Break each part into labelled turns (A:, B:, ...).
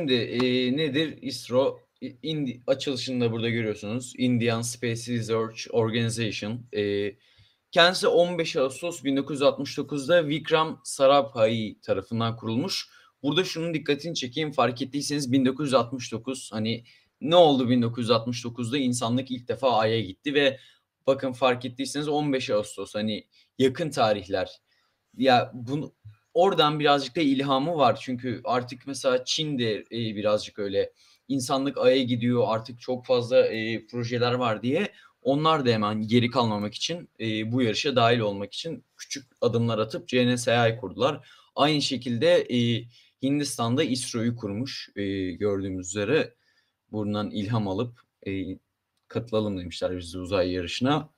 A: Şimdi e, nedir ISRO? Indi, açılışını da burada görüyorsunuz. Indian Space Research Organization. E, kendisi 15 Ağustos 1969'da Vikram Sarabhai tarafından kurulmuş. Burada şunun dikkatini çekeyim. Fark ettiyseniz 1969 hani ne oldu 1969'da insanlık ilk defa Ay'a gitti ve bakın fark ettiyseniz 15 Ağustos hani yakın tarihler. Ya bunu oradan birazcık da ilhamı var. Çünkü artık mesela Çin'de e, birazcık öyle insanlık Ay'a gidiyor artık çok fazla e, projeler var diye onlar da hemen geri kalmamak için e, bu yarışa dahil olmak için küçük adımlar atıp CNSA'yı kurdular. Aynı şekilde e, Hindistan'da İSRO'yu kurmuş gördüğümüz üzere buradan ilham alıp e, katılalım demişler biz de uzay yarışına.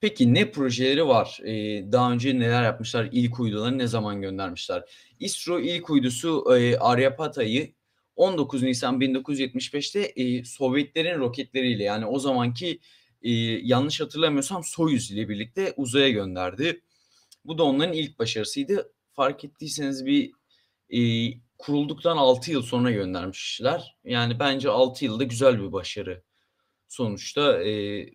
A: Peki ne projeleri var? Ee, daha önce neler yapmışlar? İlk uyduları ne zaman göndermişler? İSRO ilk uydusu e, Aryapata'yı 19 Nisan 1975'te e, Sovyetlerin roketleriyle yani o zamanki e, yanlış hatırlamıyorsam Soyuz ile birlikte uzaya gönderdi. Bu da onların ilk başarısıydı. Fark ettiyseniz bir e, kurulduktan 6 yıl sonra göndermişler. Yani bence 6 yılda güzel bir başarı. Sonuçta e,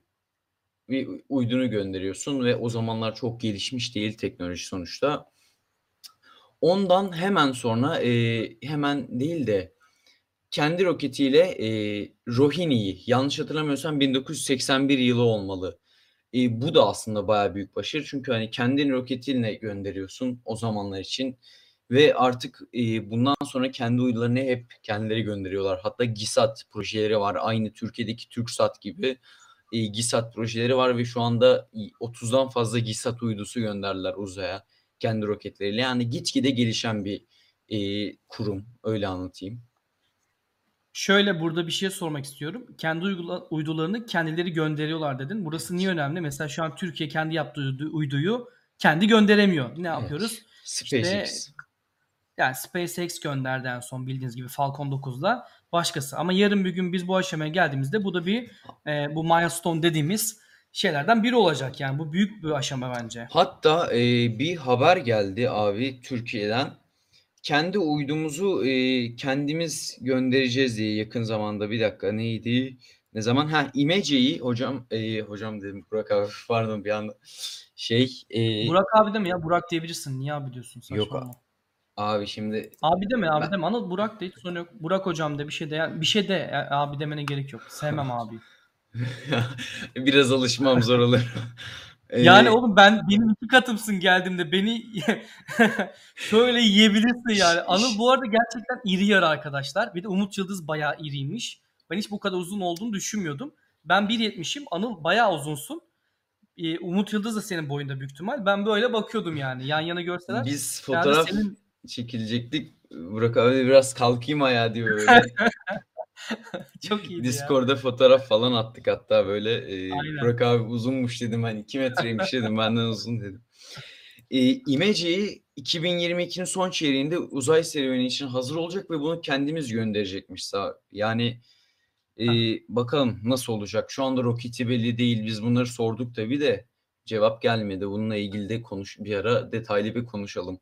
A: bir uydunu gönderiyorsun ve o zamanlar çok gelişmiş değil teknoloji sonuçta. Ondan hemen sonra e, hemen değil de kendi roketiyle e, Rohini'yi yanlış hatırlamıyorsam 1981 yılı olmalı. E, bu da aslında bayağı büyük başarı çünkü hani kendin roketiyle gönderiyorsun o zamanlar için ve artık e, bundan sonra kendi uydularını hep kendileri gönderiyorlar. Hatta GİSAT projeleri var aynı Türkiye'deki TürkSat gibi e, GİSAT projeleri var ve şu anda 30'dan fazla GİSAT uydusu gönderdiler uzaya kendi roketleriyle. Yani gitgide gelişen bir e, kurum öyle anlatayım.
B: Şöyle burada bir şey sormak istiyorum. Kendi uygula- uydularını kendileri gönderiyorlar dedin. Burası niye önemli? Mesela şu an Türkiye kendi yaptığı uydu- uyduyu kendi gönderemiyor. Ne yapıyoruz?
A: SpaceX.
B: Yani SpaceX gönderdi en son bildiğiniz gibi Falcon 9'la başkası. Ama yarın bir gün biz bu aşamaya geldiğimizde bu da bir e, bu milestone dediğimiz şeylerden biri olacak. Yani bu büyük bir aşama bence.
A: Hatta e, bir haber geldi abi Türkiye'den. Kendi uydumuzu e, kendimiz göndereceğiz diye yakın zamanda bir dakika neydi? Ne zaman? Ha İmece'yi hocam e, hocam dedim Burak abi pardon bir anda şey e,
B: Burak abi de mi ya? Burak diyebilirsin. Niye abi diyorsun?
A: Yok
B: Saçmalama.
A: Abi şimdi
B: Abi deme abi
A: Ben-
B: deme. Anıl Burak de hiç sorun yok. Burak hocam de bir şey de yani bir şey de abi demene gerek yok. Sevmem abi.
A: biraz alışmam zor olur.
B: Yani oğlum ben benim iki katımsın geldiğimde beni şöyle yiyebilirsin yani. Anıl bu arada gerçekten iri yarı arkadaşlar. Bir de Umut Yıldız bayağı iriymiş. Ben hiç bu kadar uzun olduğunu düşünmüyordum. Ben 1.70'im. Anıl bayağı uzunsun. Ee, Umut Yıldız da senin boyunda büyük ihtimal. Ben böyle bakıyordum yani. Yan yana görseler.
A: biz
B: Yani
A: fotoğraf
B: senin
A: çekilecektik. Burak abi biraz kalkayım ayağa diyor öyle.
B: çok ya.
A: Discord'da fotoğraf falan attık hatta böyle. E,
B: Aynen.
A: Burak abi uzunmuş dedim hani 2 metreymiş dedim benden uzun dedim. E, Image'i 2022'nin son çeyreğinde uzay serüveni için hazır olacak ve bunu kendimiz gönderecekmiş. Sağ. Yani e, bakalım nasıl olacak. Şu anda roketi belli değil. Biz bunları sorduk tabii de cevap gelmedi. Bununla ilgili de konuş bir ara detaylı bir konuşalım.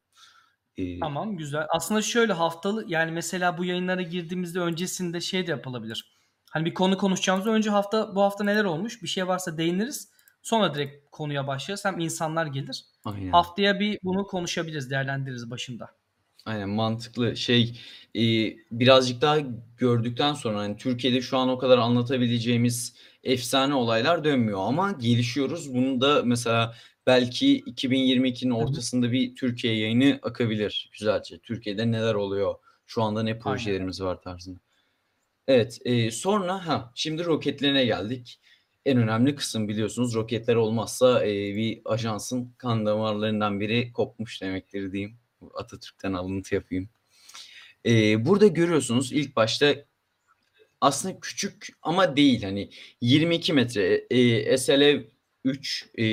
A: E,
B: Tamam güzel. Aslında şöyle haftalı yani mesela bu yayınlara girdiğimizde öncesinde şey de yapılabilir. Hani bir konu konuşacağımızda önce hafta bu hafta neler olmuş bir şey varsa değiniriz. Sonra direkt konuya başlarız. Hem insanlar gelir.
A: aynen.
B: Haftaya bir bunu konuşabiliriz, değerlendiririz başında.
A: Aynen mantıklı şey e, birazcık daha gördükten sonra hani Türkiye'de şu an o kadar anlatabileceğimiz efsane olaylar dönmüyor ama gelişiyoruz. Bunu da mesela belki 2022'nin
B: hı.
A: ortasında bir Türkiye yayını akabilir güzelce. Türkiye'de neler oluyor? Şu anda ne projelerimiz var tarzında. Evet, e, sonra ha şimdi roketlerine geldik. En önemli kısım biliyorsunuz roketler olmazsa e, bir ajansın kan damarlarından biri kopmuş demektir diyeyim. Atatürk'ten alıntı yapayım. E, burada görüyorsunuz ilk başta aslında küçük ama değil hani 22 metre e, SLV 3 e,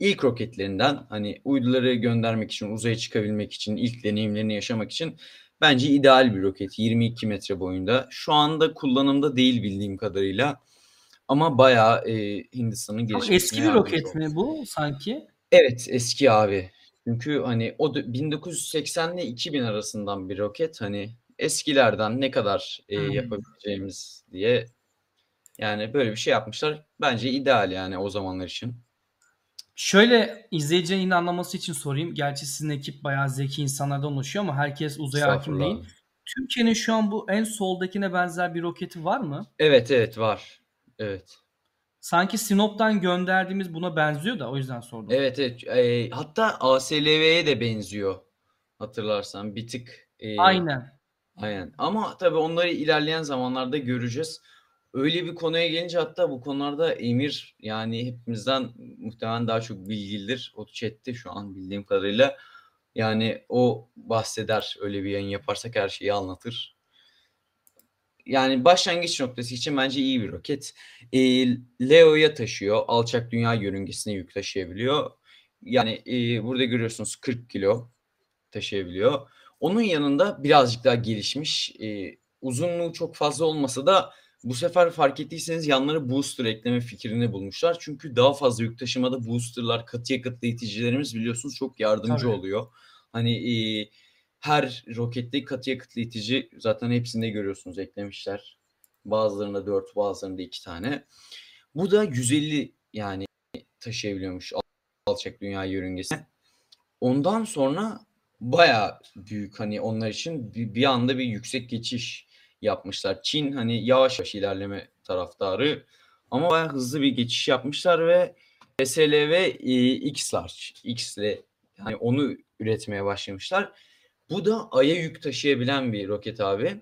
A: ilk roketlerinden hani uyduları göndermek için uzaya çıkabilmek için ilk deneyimlerini yaşamak için bence ideal bir roket 22 metre boyunda. Şu anda kullanımda değil bildiğim kadarıyla ama bayağı e, Hindistan'ın gelişmesine
B: eski bir roket
A: oldu.
B: mi bu sanki?
A: Evet eski abi. Çünkü hani o da 1980 ile 2000 arasından bir roket hani eskilerden ne kadar e, yapabileceğimiz diye yani böyle bir şey yapmışlar. Bence ideal yani o zamanlar için.
B: Şöyle izleyicinin yine anlaması için sorayım. Gerçi sizin ekip bayağı zeki insanlardan oluşuyor ama herkes uzaya hakim
A: Estağfurullah
B: değil. Türkiye'nin şu an bu en soldakine benzer bir roketi var mı?
A: Evet evet var. Evet.
B: Sanki Sinop'tan gönderdiğimiz buna benziyor da o yüzden sordum.
A: Evet evet. E, hatta ASLV'ye de benziyor. Hatırlarsan bir tık. e,
B: Aynen.
A: Aynen. Ama tabii onları ilerleyen zamanlarda göreceğiz. Öyle bir konuya gelince hatta bu konularda Emir yani hepimizden muhtemelen daha çok bilgilidir. O chatte şu an bildiğim kadarıyla. Yani o bahseder öyle bir yayın yaparsak her şeyi anlatır. Yani başlangıç noktası için bence iyi bir roket. E, Leo'ya taşıyor. Alçak dünya yörüngesine yük taşıyabiliyor. Yani e, burada görüyorsunuz 40 kilo taşıyabiliyor. Onun yanında birazcık daha gelişmiş. e, uzunluğu çok fazla olmasa da bu sefer fark ettiyseniz yanlara booster ekleme fikrini bulmuşlar. Çünkü daha fazla yük taşımada boosterlar, katı yakıtlı iticilerimiz biliyorsunuz çok yardımcı
B: Tabii.
A: oluyor. Hani e, her rokette katı yakıtlı itici zaten hepsinde görüyorsunuz eklemişler. Bazılarında 4, bazılarında 2 tane. Bu da 150 yani taşıyabiliyormuş al- alçak dünya yörüngesine. Ondan sonra baya büyük hani onlar için bir, bir anda bir yüksek geçiş yapmışlar. Çin hani yavaş yavaş ilerleme taraftarı ama baya hızlı bir geçiş yapmışlar ve SLV e, X large X ile yani onu üretmeye başlamışlar. Bu da Ay'a yük taşıyabilen bir roket abi.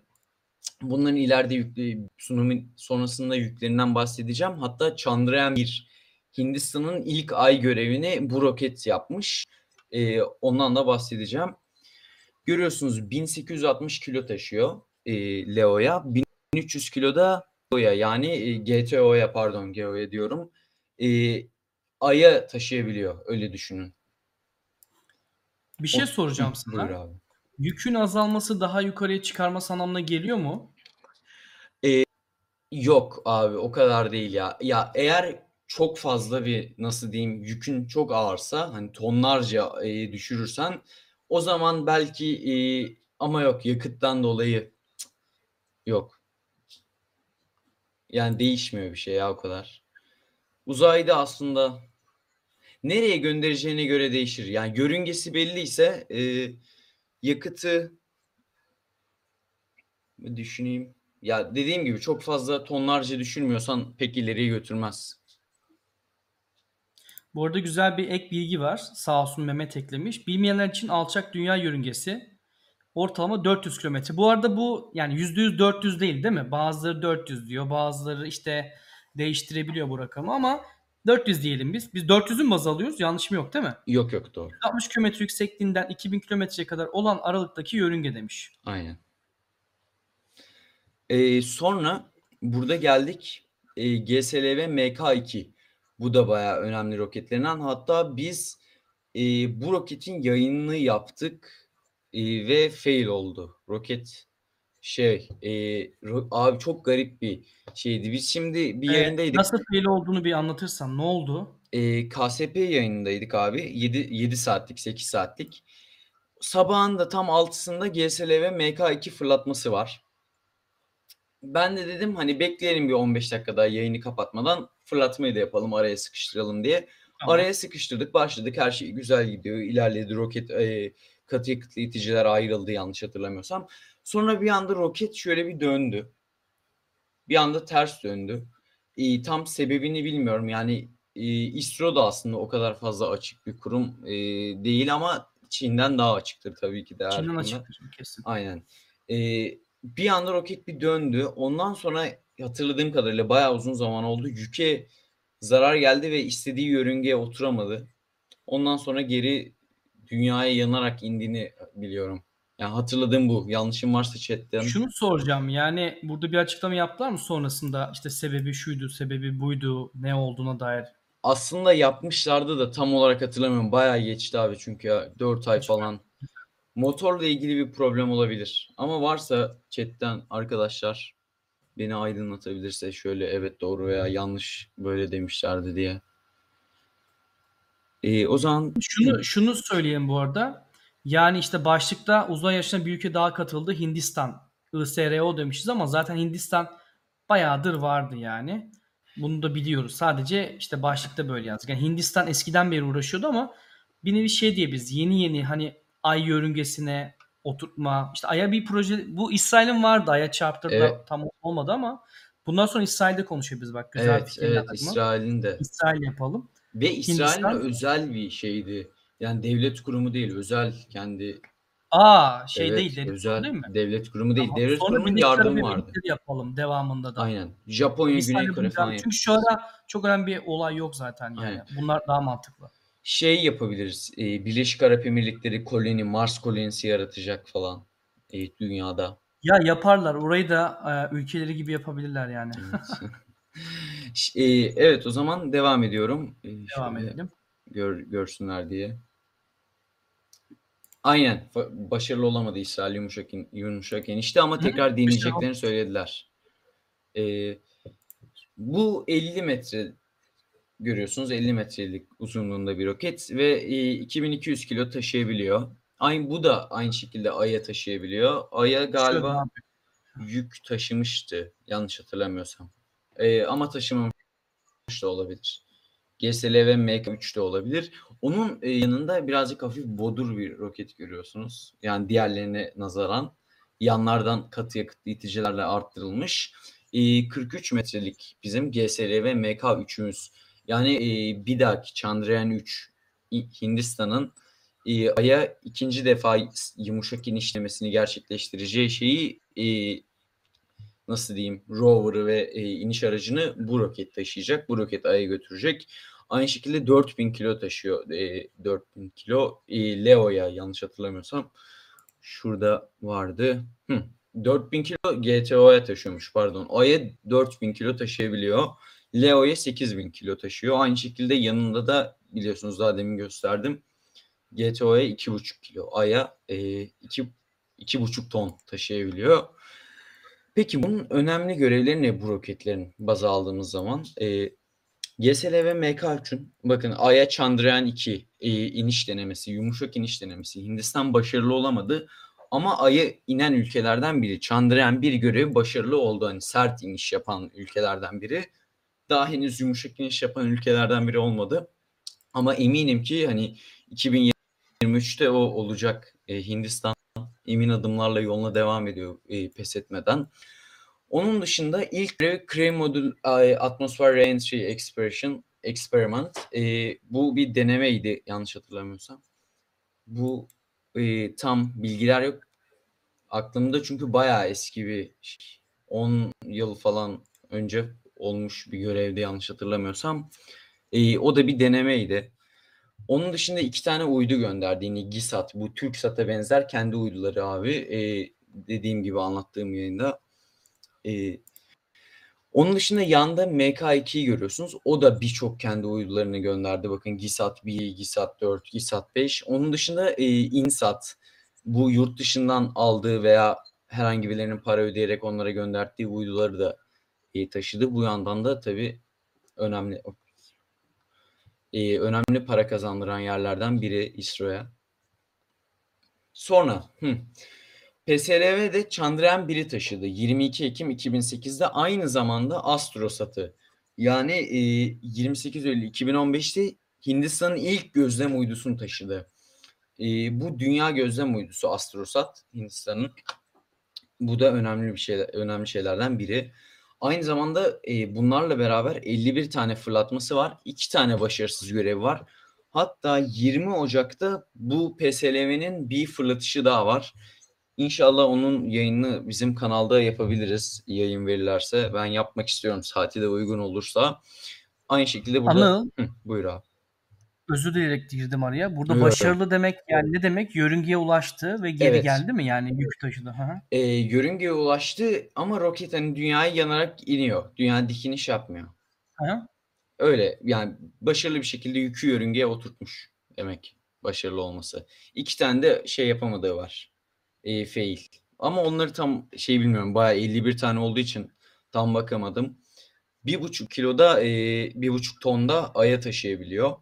A: Bunların ileride yükle, sunumun sonrasında yüklerinden bahsedeceğim. Hatta Chandrayaan 1 Hindistan'ın ilk ay görevini bu roket yapmış. Ee, ondan da bahsedeceğim. Görüyorsunuz 1860 kilo taşıyor e, Leo'ya. 1300 kilo da Geo'ya yani e, GTO'ya pardon Geo'ya diyorum. E, Ay'a taşıyabiliyor öyle düşünün.
B: Bir şey
A: O-
B: soracağım sana.
A: Abi.
B: Yükün azalması daha yukarıya çıkarması anlamına geliyor mu?
A: Yok abi o kadar değil ya. Ya eğer çok fazla bir nasıl diyeyim yükün çok ağırsa hani tonlarca e, düşürürsen o zaman belki e, ama yok yakıttan dolayı yok. Yani değişmiyor bir şey ya o kadar. Uzayda aslında nereye göndereceğine göre değişir. Yani yörüngesi belliyse e, yakıtı düşüneyim. Ya dediğim gibi çok fazla tonlarca düşürmüyorsan pek ileriye götürmez.
B: Bu arada güzel bir ek bilgi var. Sağ olsun Mehmet eklemiş. Bilmeyenler için alçak dünya yörüngesi ortalama 400 kilometre. Bu arada bu yani %100 400 değil değil mi? Bazıları 400 diyor. Bazıları işte değiştirebiliyor bu rakamı ama 400 diyelim biz. Biz 400'ün baz alıyoruz. Yanlışım yok değil mi?
A: Yok yok doğru.
B: 60 kilometre yüksekliğinden 2000 kilometreye kadar olan aralıktaki yörünge demiş.
A: Aynen. Ee, sonra burada geldik e, GSLV MK2. Bu da bayağı önemli roketlerinden. Hatta biz e, bu roketin yayınını yaptık e, ve fail oldu. Roket şey e, ro- abi çok garip bir şeydi. Biz şimdi bir
B: Ee,
A: yayındaydık.
B: nasıl fail olduğunu bir anlatırsan ne oldu?
A: e, KSP yayınındaydık abi. 7, 7 saatlik, 8 saatlik. Sabahın da tam 6'sında GSLV MK2 fırlatması var. Ben de dedim hani bekleyelim bir 15 dakika daha yayını kapatmadan fırlatmayı da yapalım araya sıkıştıralım diye.
B: Tamam.
A: Araya sıkıştırdık başladık her şey güzel gidiyor ilerledi roket e, katı yakıtlı iticiler ayrıldı yanlış hatırlamıyorsam. Sonra bir anda roket şöyle bir döndü. Bir anda ters döndü. E, tam sebebini bilmiyorum yani e, İSRO da aslında o kadar fazla açık bir kurum e, değil ama Çin'den daha açıktır tabii ki de.
B: Çin'den açıktır kesin.
A: Aynen. Ee, bir anda roket bir döndü. Ondan sonra hatırladığım kadarıyla bayağı uzun zaman oldu. Yüke zarar geldi ve istediği yörüngeye oturamadı. Ondan sonra geri dünyaya yanarak indiğini biliyorum. Yani hatırladığım bu. Yanlışım varsa chatten.
B: Şunu soracağım yani burada bir açıklama yaptılar mı sonrasında işte sebebi şuydu, sebebi buydu, ne olduğuna dair.
A: Aslında yapmışlardı da tam olarak hatırlamıyorum. Bayağı geçti abi çünkü ya 4 ay falan. Motorla ilgili bir problem olabilir. Ama varsa chatten arkadaşlar beni aydınlatabilirse şöyle evet doğru veya yanlış böyle demişlerdi diye. Ee, o zaman
B: Şunu şunu söyleyeyim bu arada. Yani işte başlıkta uzay yarışına bir ülke daha katıldı Hindistan ISRO demişiz ama zaten Hindistan bayağıdır vardı yani. Bunu da biliyoruz. Sadece işte başlıkta böyle yazdık. Yani Hindistan eskiden beri uğraşıyordu ama bir nevi şey diye biz yeni yeni hani ay yörüngesine oturtma. işte Ay'a bir proje bu İsrail'in vardı. Ay'a çarptırdı
A: Evet.
B: tam olmadı ama bundan sonra İsrail'de konuşuyor biz bak. Güzel
A: Evet,
B: fikirler
A: evet. İsrail'in de.
B: İsrail yapalım.
A: Ve İsrail'in
B: Hindistan-
A: özel bir şeydi. Yani devlet kurumu değil, özel kendi
B: Aa şey
A: evet,
B: değil devlet
A: özel
B: değil mi?
A: devlet kurumu değil.
B: Tamam.
A: Devlet
B: Sonra
A: kurumunun yardımı vardı.
B: Yapalım devamında da.
A: Aynen. Japonya,
B: Bir
A: Güney Kore falan.
B: Çünkü şu ara çok önemli bir olay yok zaten yani.
A: Aynen.
B: Bunlar daha mantıklı.
A: Şey yapabiliriz. e, Birleşik Arap Emirlikleri koloni, Mars kolonisi yaratacak falan e, dünyada.
B: Ya yaparlar. Orayı da e, ülkeleri gibi yapabilirler yani.
A: Evet. E, evet o zaman devam ediyorum. E,
B: Devam
A: şöyle
B: edelim.
A: Gör, görsünler diye. Aynen. Başarılı olamadı İsrail yumuşak, yumuşak enişte ama
B: Hı,
A: tekrar
B: bir şey
A: deneyeceklerini söylediler. E, bu 50 metre görüyorsunuz 50 metrelik uzunluğunda bir roket ve e, 2200 kilo taşıyabiliyor. Aynı bu da aynı şekilde Ay'a taşıyabiliyor. Ay'a galiba yük taşımıştı yanlış hatırlamıyorsam. E, ama taşımamış da olabilir. GSL ve MK3 de olabilir. Onun e, yanında birazcık hafif bodur bir roket görüyorsunuz. Yani diğerlerine nazaran yanlardan katı yakıtlı iticilerle arttırılmış. E, 43 metrelik bizim GSL ve MK3'ümüz. Yani e, bir dahaki Chandrayaan 3 İ- Hindistan'ın e, Ay'a ikinci defa yumuşak inişlemesini gerçekleştireceği şeyi e, nasıl diyeyim rover'ı ve e, iniş aracını bu roket taşıyacak. Bu roket Ay'a götürecek. Aynı şekilde 4000 kilo taşıyor. E, 4000 kilo e, Leo'ya yanlış hatırlamıyorsam. Şurada vardı. Hı. 4000 kilo GTO'ya taşıyormuş pardon. Ay'a 4000 kilo taşıyabiliyor. Leo'ya 8000 kilo taşıyor. Aynı şekilde yanında da biliyorsunuz daha demin gösterdim. GTO'ya 2,5 kilo. Ay'a e, 2 2,5 ton taşıyabiliyor. Peki bunun önemli görevleri ne bu roketlerin baza aldığımız zaman? E, GSL ve MK3'ün bakın Ay'a Chandrayaan 2 e, iniş denemesi, yumuşak iniş denemesi. Hindistan başarılı olamadı ama Ay'a inen ülkelerden biri. Chandrayaan 1 görevi başarılı oldu. Hani sert iniş yapan ülkelerden biri. Daha henüz yumuşak iniş yapan ülkelerden biri olmadı. Ama eminim ki hani 2023'te o olacak. E, Hindistan emin adımlarla yoluna devam ediyor e, pes etmeden. Onun dışında ilk Crane Modül e, Atmosphere Reentry Expression Experiment. E, bu bir denemeydi yanlış hatırlamıyorsam. Bu e, tam bilgiler yok aklımda çünkü bayağı eski bir şey. 10 yıl falan önce olmuş bir görevde yanlış hatırlamıyorsam. E, o da bir denemeydi. Onun dışında iki tane uydu gönderdi yine GİSAT. Bu TürkSat'a benzer kendi uyduları abi. E, dediğim gibi anlattığım yayında. E, onun dışında yanda MK2'yi görüyorsunuz. O da birçok kendi uydularını gönderdi. Bakın GİSAT 1, GİSAT 4, GİSAT 5. Onun dışında e, INSAT bu yurt dışından aldığı veya herhangi birilerinin para ödeyerek onlara gönderdiği uyduları da e, taşıdı. Bu yandan da tabii önemli e, önemli para kazandıran yerlerden biri İSRO'ya. Sonra hı, PSLV de Chandrayaan 1'i taşıdı. 22 Ekim 2008'de aynı zamanda Astrosat'ı yani e, 28 Eylül 2015'te Hindistan'ın ilk gözlem uydusunu taşıdı. E, bu dünya gözlem uydusu Astrosat Hindistan'ın. Bu da önemli bir şey, önemli şeylerden biri. Aynı zamanda e, bunlarla beraber 51 tane fırlatması var. 2 tane başarısız görevi var. Hatta 20 Ocak'ta bu PSLV'nin bir fırlatışı daha var. İnşallah onun yayını bizim kanalda yapabiliriz. Yayın verirlerse. Ben yapmak istiyorum. Saati de uygun olursa. Aynı şekilde burada...
B: Anıl
A: Hı, buyur abi.
B: Özür dileyerek girdim araya. Burada
A: Buyur.
B: başarılı demek yani ne demek? Yörüngeye ulaştı ve geri
A: Evet.
B: geldi mi? Yani yük taşıdı. Hı.
A: E, yörüngeye ulaştı ama roket hani dünyaya yanarak iniyor. Dünya dikiniş yapmıyor.
B: Hı.
A: Öyle yani başarılı bir şekilde yükü yörüngeye oturtmuş demek başarılı olması. İki tane de şey yapamadığı var. E, fail. Ama onları tam şey bilmiyorum. Bayağı 51 tane olduğu için tam bakamadım. Bir buçuk kiloda e, bir buçuk tonda aya taşıyabiliyor.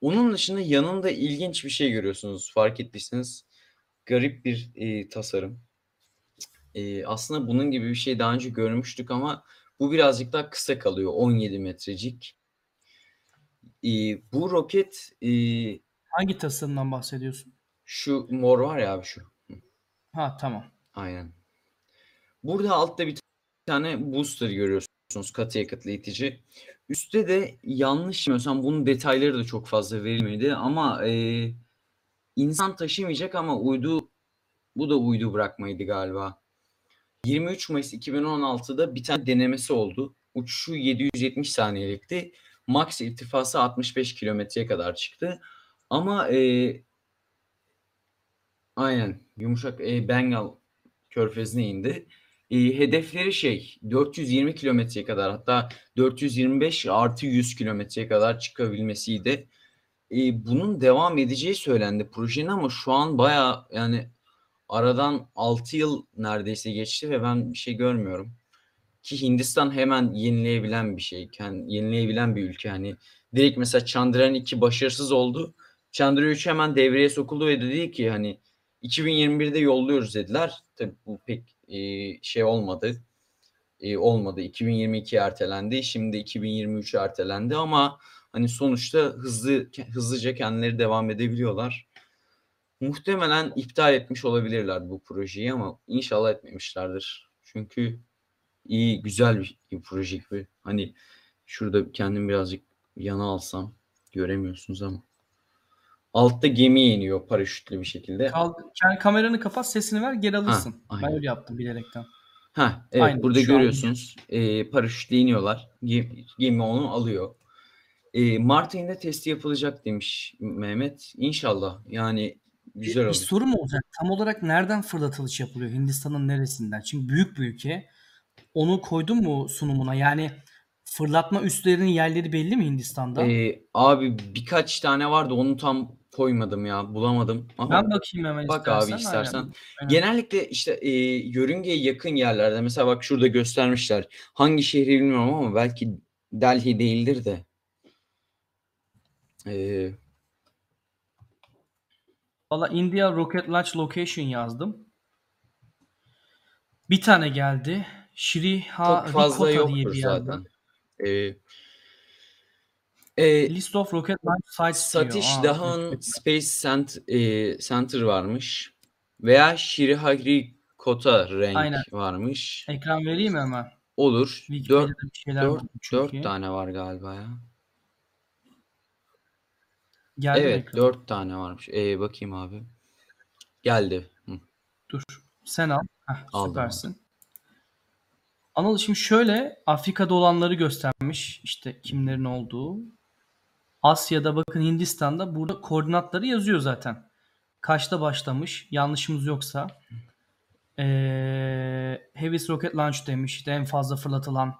A: Onun dışında yanında ilginç bir şey görüyorsunuz. Fark ettiyseniz garip bir e, tasarım. Eee, aslında bunun gibi bir şey daha önce görmüştük ama bu birazcık daha kısa kalıyor. 17 metrecik. İii, bu roket, iii
B: Hangi tasarımdan bahsediyorsun?
A: Şu mor var ya abi şu.
B: Ha tamam.
A: Aynen. Burada altta bir tane booster görüyorsunuz. Katı yakıtlı itici. Üstte de yanlış bilmiyorsam bunun detayları da çok fazla verilmedi ama eee, insan taşımayacak ama uydu bu da uydu bırakmaydı galiba. 23 Mayıs 2016'da bir tane denemesi oldu. Uçuşu 770 saniyelikti. Max irtifası 65 kilometreye kadar çıktı. Ama eee Aynen. Yumuşak eee, Bengal körfezine indi. İii, hedefleri şey 420 kilometreye kadar hatta 425 artı 100 kilometreye kadar çıkabilmesiydi. İii, bunun devam edeceği söylendi projenin ama şu an bayağı yani aradan 6 yıl neredeyse geçti ve ben bir şey görmüyorum. Ki Hindistan hemen yenileyebilen bir şey. Ken yenileyebilen bir ülke. Hani direkt mesela Chandrayaan 2 başarısız oldu. Chandrayaan 3 hemen devreye sokuldu ve dedi ki hani 2021'de yolluyoruz dediler. Tabii bu pek eee, şey olmadı. Eee, olmadı. 2022'ye ertelendi. Şimdi 2023'e ertelendi ama hani sonuçta hızlı hızlıca kendileri devam edebiliyorlar. Muhtemelen iptal etmiş olabilirler bu projeyi ama inşallah etmemişlerdir. Çünkü iyi, güzel bir, bir proje gibi. Hani şurada kendim birazcık yana alsam göremiyorsunuz ama. Altta gemi iniyor paraşütlü bir şekilde.
B: Kaldı, yani kameranı kapat sesini ver geri alırsın. ben
A: aynen.
B: öyle yaptım bilerekten.
A: Ha, evet
B: Aynen,
A: burada
B: an
A: görüyorsunuz. Eee, paraşütle iniyorlar. Gemi, gemi onu alıyor. Eee, Mart ayında testi yapılacak demiş Mehmet. İnşallah. Yani güzel
B: Bir
A: olur.
B: sorum olacak. Tam olarak nereden fırlatılış yapılıyor? Hindistan'ın neresinden? Çünkü büyük bir ülke. Onu koydun mu sunumuna? Yani fırlatma üslerinin yerleri belli mi Hindistan'da?
A: Eee, abi birkaç tane vardı onu tam koymadım ya bulamadım ama
B: Ben bakayım hemen
A: bak abi
B: istersen.
A: istersen.
B: Aynen. Aynen.
A: Genellikle işte eee, yörüngeye yakın yerlerde mesela bak şurada göstermişler. Hangi şehri bilmiyorum ama belki Delhi değildir de. Eee
B: Valla India Rocket Launch Location yazdım. Bir tane geldi. Shriha
A: çok fazla
B: Rikota diye bir yerde.
A: zaten. Eee Eee
B: List of Rocket Launch Sites diyor.
A: Satish
B: Aa,
A: Dhawan
B: evet.
A: Space Cent, eee, Center varmış. Veya Sriharikota Rank
B: Aynen.
A: varmış.
B: Ekran vereyim mi hemen?
A: Olur.
B: Wikipedia'da
A: 4
B: bir şeyler
A: 4
B: buldum
A: 4
B: çünkü.
A: tane var galiba ya.
B: Geldi
A: Evet,
B: ekran?
A: 4 tane varmış. Eee, bakayım abi. Geldi. Hı.
B: Dur. Sen al. Heh,
A: Aldım,
B: süpersin. Anıl şimdi şöyle Afrika'da olanları göstermiş. İşte kimlerin olduğu. Asya'da bakın Hindistan'da burada koordinatları yazıyor zaten. Kaçta başlamış? Yanlışımız yoksa. Ee, Heaviest Rocket Launch demiş. İşte en fazla fırlatılan,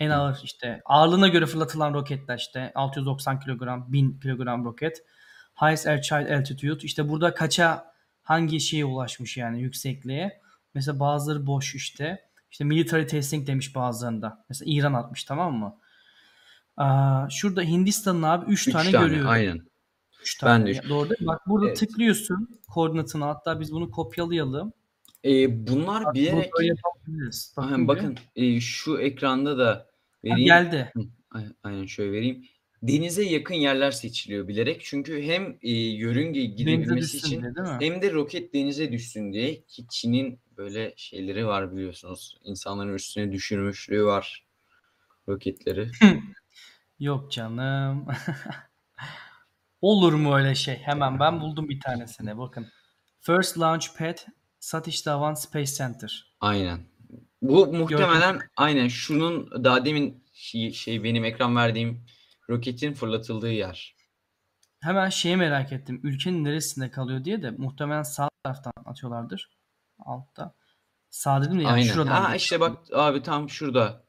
B: en ağır işte ağırlığına göre fırlatılan roketler işte 690 kilogram, 1000 kilogram roket. Highest Airchild Altitude. İşte burada kaça hangi şeye ulaşmış yani yüksekliğe. Mesela bazıları boş işte. İşte military testing demiş bazılarında. Mesela İran atmış tamam mı? Aa, şurada Hindistan'ın abi 3
A: 3
B: tane,
A: tane,
B: görüyorum.
A: aynen.
B: 3
A: Ben
B: tane.
A: de
B: Ya,
A: üç.
B: Doğru değil mi? Bak burada
A: Evet.
B: tıklıyorsun koordinatını. Hatta biz bunu kopyalayalım.
A: Eee, bunlar
B: Bak
A: bilerek. Aynen,
B: Bakın
A: eee, şu ekranda da
B: Ha,
A: vereyim.
B: geldi.
A: Hı, ay- aynen şöyle vereyim. Denize yakın yerler seçiliyor bilerek. Çünkü hem eee, yörünge gidebilmesi için
B: diye değil mi?
A: hem de roket denize düşsün diye ki Çin'in böyle şeyleri var biliyorsunuz. İnsanların üstüne düşürmüşlüğü var roketleri.
B: Yok canım. Olur mu öyle şey? Hemen ben buldum bir tanesini. Bakın. First Launch Pad Satish Dhawan Space Center.
A: Aynen. Bu muhtemelen aynen şunun daha demin şey, şey benim ekran verdiğim roketin fırlatıldığı yer.
B: Hemen şeyi merak ettim. Ülkenin neresinde kalıyor diye de muhtemelen sağ taraftan atıyorlardır. Altta. Sağ dedim de yani
A: Aynen.
B: şuradan.
A: Ha işte bak abi tam şurada.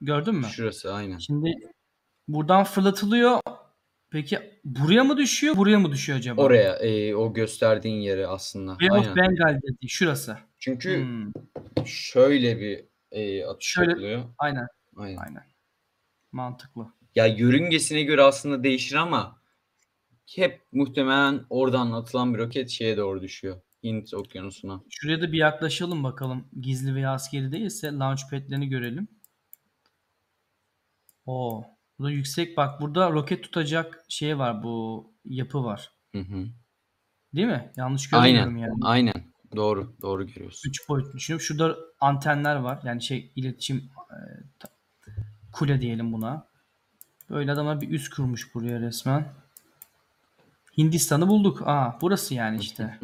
B: Gördün mü?
A: Şurası aynen.
B: Şimdi buradan fırlatılıyor. Peki buraya mı düşüyor? Buraya mı düşüyor acaba?
A: Oraya e, o gösterdiğin yere aslında.
B: Bay of. Bengal dedi. Şurası.
A: Çünkü
B: Hmm,
A: şöyle bir e, atış
B: Şöyle-
A: yapılıyor.
B: Aynen.
A: Aynen.
B: Aynen. Mantıklı.
A: Ya yörüngesine göre aslında değişir ama hep muhtemelen oradan atılan bir roket şeye doğru düşüyor. Hint okyanusuna.
B: Şuraya da bir yaklaşalım bakalım. Gizli veya askeri değilse launchpad'lerini görelim. Oo. Burada yüksek bak burada roket tutacak şey var bu yapı var.
A: Hı hı.
B: Değil mi? Yanlış görmüyorum
A: Aynen.
B: yani.
A: Aynen. Doğru. Doğru görüyorsun.
B: 3 boyutlu düşünüyorum. Şurada antenler var. Yani şey iletişim e, kule diyelim buna. Böyle adamlar bir üs kurmuş buraya resmen. Hindistan'ı bulduk. Aa burası yani işte.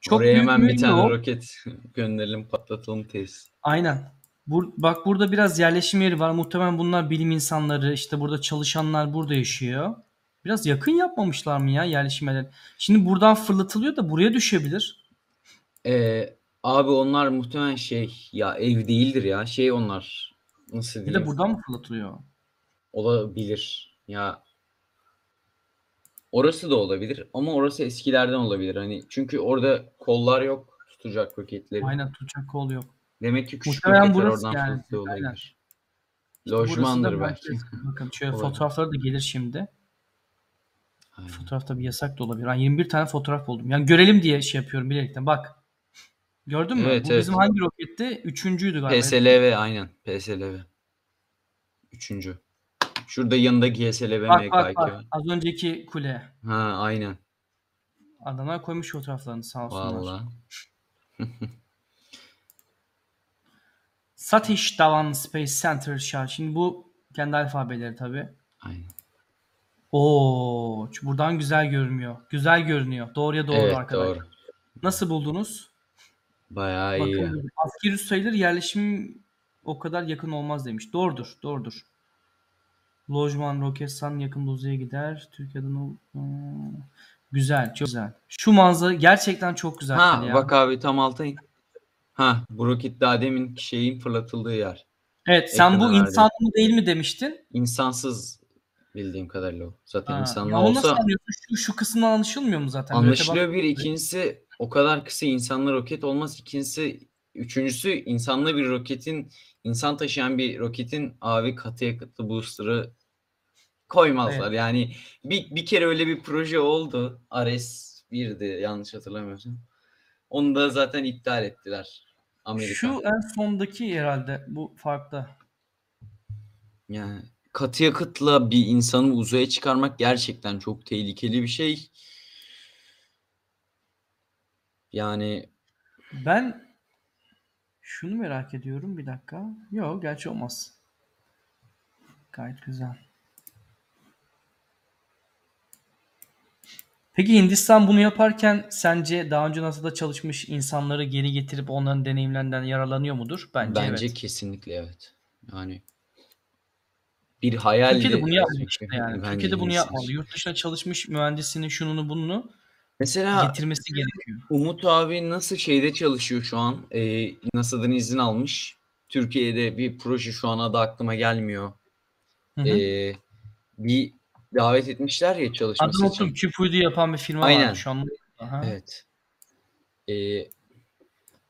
B: Çok
A: Oraya
B: büyük
A: hemen bir tane
B: yok.
A: roket gönderelim patlatalım tesis.
B: Aynen. Bur- bak burada biraz yerleşim yeri var. Muhtemelen bunlar bilim insanları, işte burada çalışanlar burada yaşıyor. Biraz yakın yapmamışlar mı ya yerleşim yerleri? Şimdi buradan fırlatılıyor da buraya düşebilir.
A: Ee, abi onlar muhtemelen şey ya ev değildir ya şey onlar nasıl
B: Bir
A: diyeyim
B: de buradan mı fırlatılıyor?
A: olabilir ya orası da olabilir ama orası eskilerden olabilir hani çünkü orada kollar yok tutacak roketleri
B: Aynen tutacak kol yok.
A: demek ki küçük
B: Muhtemelen
A: roketler oradan
B: yani,
A: fırlatıyor olabilir
B: İşte
A: lojmandır belki.
B: Bakın şöyle fotoğrafları da gelir şimdi.
A: Aynen.
B: Fotoğraf tabii yasak da olabilir. Ben 21 tane fotoğraf buldum. Yani görelim diye şey yapıyorum bilerekten. Bak. Gördün mü?
A: Evet,
B: Bu
A: evet.
B: bizim hangi roketti? Üçüncüydü galiba.
A: PSLV aynen PSLV üçüncü şurada yanında GSLV
B: Bak bak
A: MK2
B: bak.
A: var.
B: Az önceki kule.
A: ha aynen
B: Adamlar koymuş fotoğraflarını sağ olsunlar.
A: vallahi
B: Satish Dhawan Space Center Shah. Şimdi bu kendi alfabeleri tabii.
A: aynen
B: Oo, buradan güzel görünüyor. Güzel görünüyor. Doğruya doğru
A: evet
B: arkadaşlar.
A: doğru
B: Nasıl buldunuz?
A: Bayağı iyi.
B: Bakın askeri sayılır yerleşim o kadar yakın olmaz demiş. Doğrudur, doğrudur. Lojman, Roketsan yakın uzaya gider. Türkiye'den o... Hmm. Güzel, çok güzel. Şu manzara gerçekten çok güzel.
A: Ha
B: ya.
A: bak abi tam alta in. Ha bu roket daha demin şeyin fırlatıldığı yer.
B: Evet, sen bu
A: verdi.
B: insan mı değil mi demiştin?
A: İnsansız bildiğim kadarıyla o. Zaten
B: Ha,
A: insanlı olsa?
B: Şu, şu kısımdan anlaşılmıyor mu zaten?
A: Anlaşılıyor bir. ikincisi o kadar kısa insanlı roket olmaz. İkincisi üçüncüsü insanlı bir roketin insan taşıyan bir roketin abi katı yakıtlı booster'ı koymazlar. Yani bir, bir kere öyle bir proje oldu. Ares 1'di yanlış hatırlamıyorsam. Onu da zaten iptal ettiler. Amerika.
B: Şu en sondaki herhalde bu farklı.
A: Yani katı yakıtla bir insanı uzaya çıkarmak gerçekten çok tehlikeli bir şey. Yani
B: Ben şunu merak ediyorum bir dakika. Yok gerçi olmaz. Gayet güzel. Peki Hindistan bunu yaparken sence daha önce NASA'da çalışmış insanları geri getirip onların deneyimlerinden yararlanıyor mudur? Bence,
A: bence
B: evet.
A: kesinlikle evet. Yani bir hayal
B: Türkiye'de bunu yapmalı yani.
A: Bence
B: Türkiye'de bunu yapmalı. Yurt dışına çalışmış mühendisini şununu bununu
A: Mesela
B: getirmesi gerekiyor.
A: Umut abi nasıl şeyde çalışıyor şu an? Ee, NASA'dan izin almış. Türkiye'de bir proje şu an adı aklıma gelmiyor.
B: Hı hı.
A: Ee, bir davet etmişler ya çalışması
B: Adını unuttum. Küp uydu yapan bir firma
A: Aynen.
B: varmış. Şu an. Aha.
A: Evet. Ee,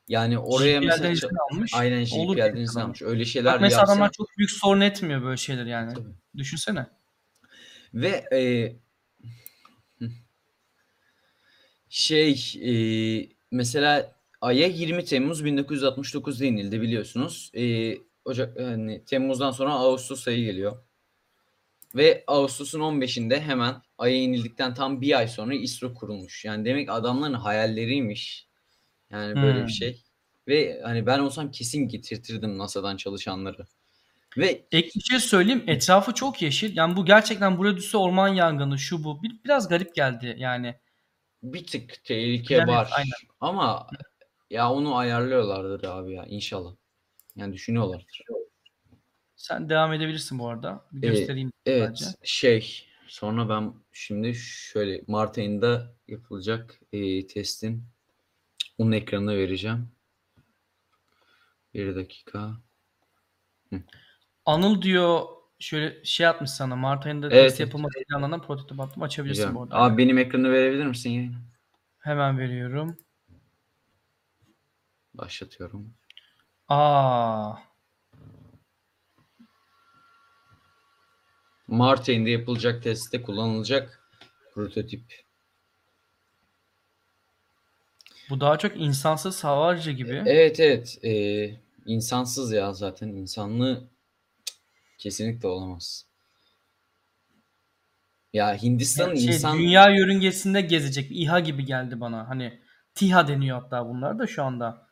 A: yani oraya
B: GPL'den
A: mesela
B: izin almış.
A: aynen GPL'den izin almış. Öyle şeyler
B: Bak mesela
A: yapsa
B: adamlar çok büyük sorun etmiyor böyle şeyler yani.
A: Tabii.
B: Düşünsene.
A: ve e, hı. Şey e, mesela Ay'a 20 Temmuz 1969'da inildi biliyorsunuz. E, Ocak hani Temmuz'dan sonra Ağustos ayı geliyor. Ve Ağustos'un 15'inde hemen Ay'a inildikten tam bir ay sonra İSRO kurulmuş. Yani demek adamların hayalleriymiş. Yani böyle
B: Hmm.
A: bir şey. Ve hani ben olsam kesin getirtirdim NASA'dan çalışanları. Ve
B: Ek bir şey söyleyeyim. Etrafı çok yeşil. Yani bu gerçekten buraya düşse orman yangını şu bu. Bir, biraz garip geldi yani.
A: Bir tık tehlike
B: Evet,
A: var.
B: aynen.
A: Ama ya onu ayarlıyorlardır abi ya inşallah. Yani düşünüyorlardır.
B: Sen devam edebilirsin bu arada. Bir
A: Ee,
B: göstereyim
A: Evet
B: bence.
A: şey sonra ben şimdi şöyle Mart ayında yapılacak e, testin onun ekranına vereceğim. Bir dakika.
B: Anıl diyor şöyle şey atmış sana. Mart ayında
A: Evet,
B: test
A: evet.
B: yapılması planlanan prototip attım. Açabilirsin
A: Güzel.
B: bu arada.
A: Abi benim ekranı verebilir misin yayına?
B: Hemen veriyorum.
A: Başlatıyorum.
B: Aa,
A: Mart ayında yapılacak testte kullanılacak prototip.
B: Bu daha çok insansız havarcı gibi.
A: Evet evet. Ee, insansız ya zaten. insanlığı Cık, kesinlikle olamaz. Ya Hindistan'ın
B: Şey,
A: insan
B: dünya yörüngesinde gezecek bir İHA gibi geldi bana. Hani TİHA deniyor hatta bunlar da şu anda.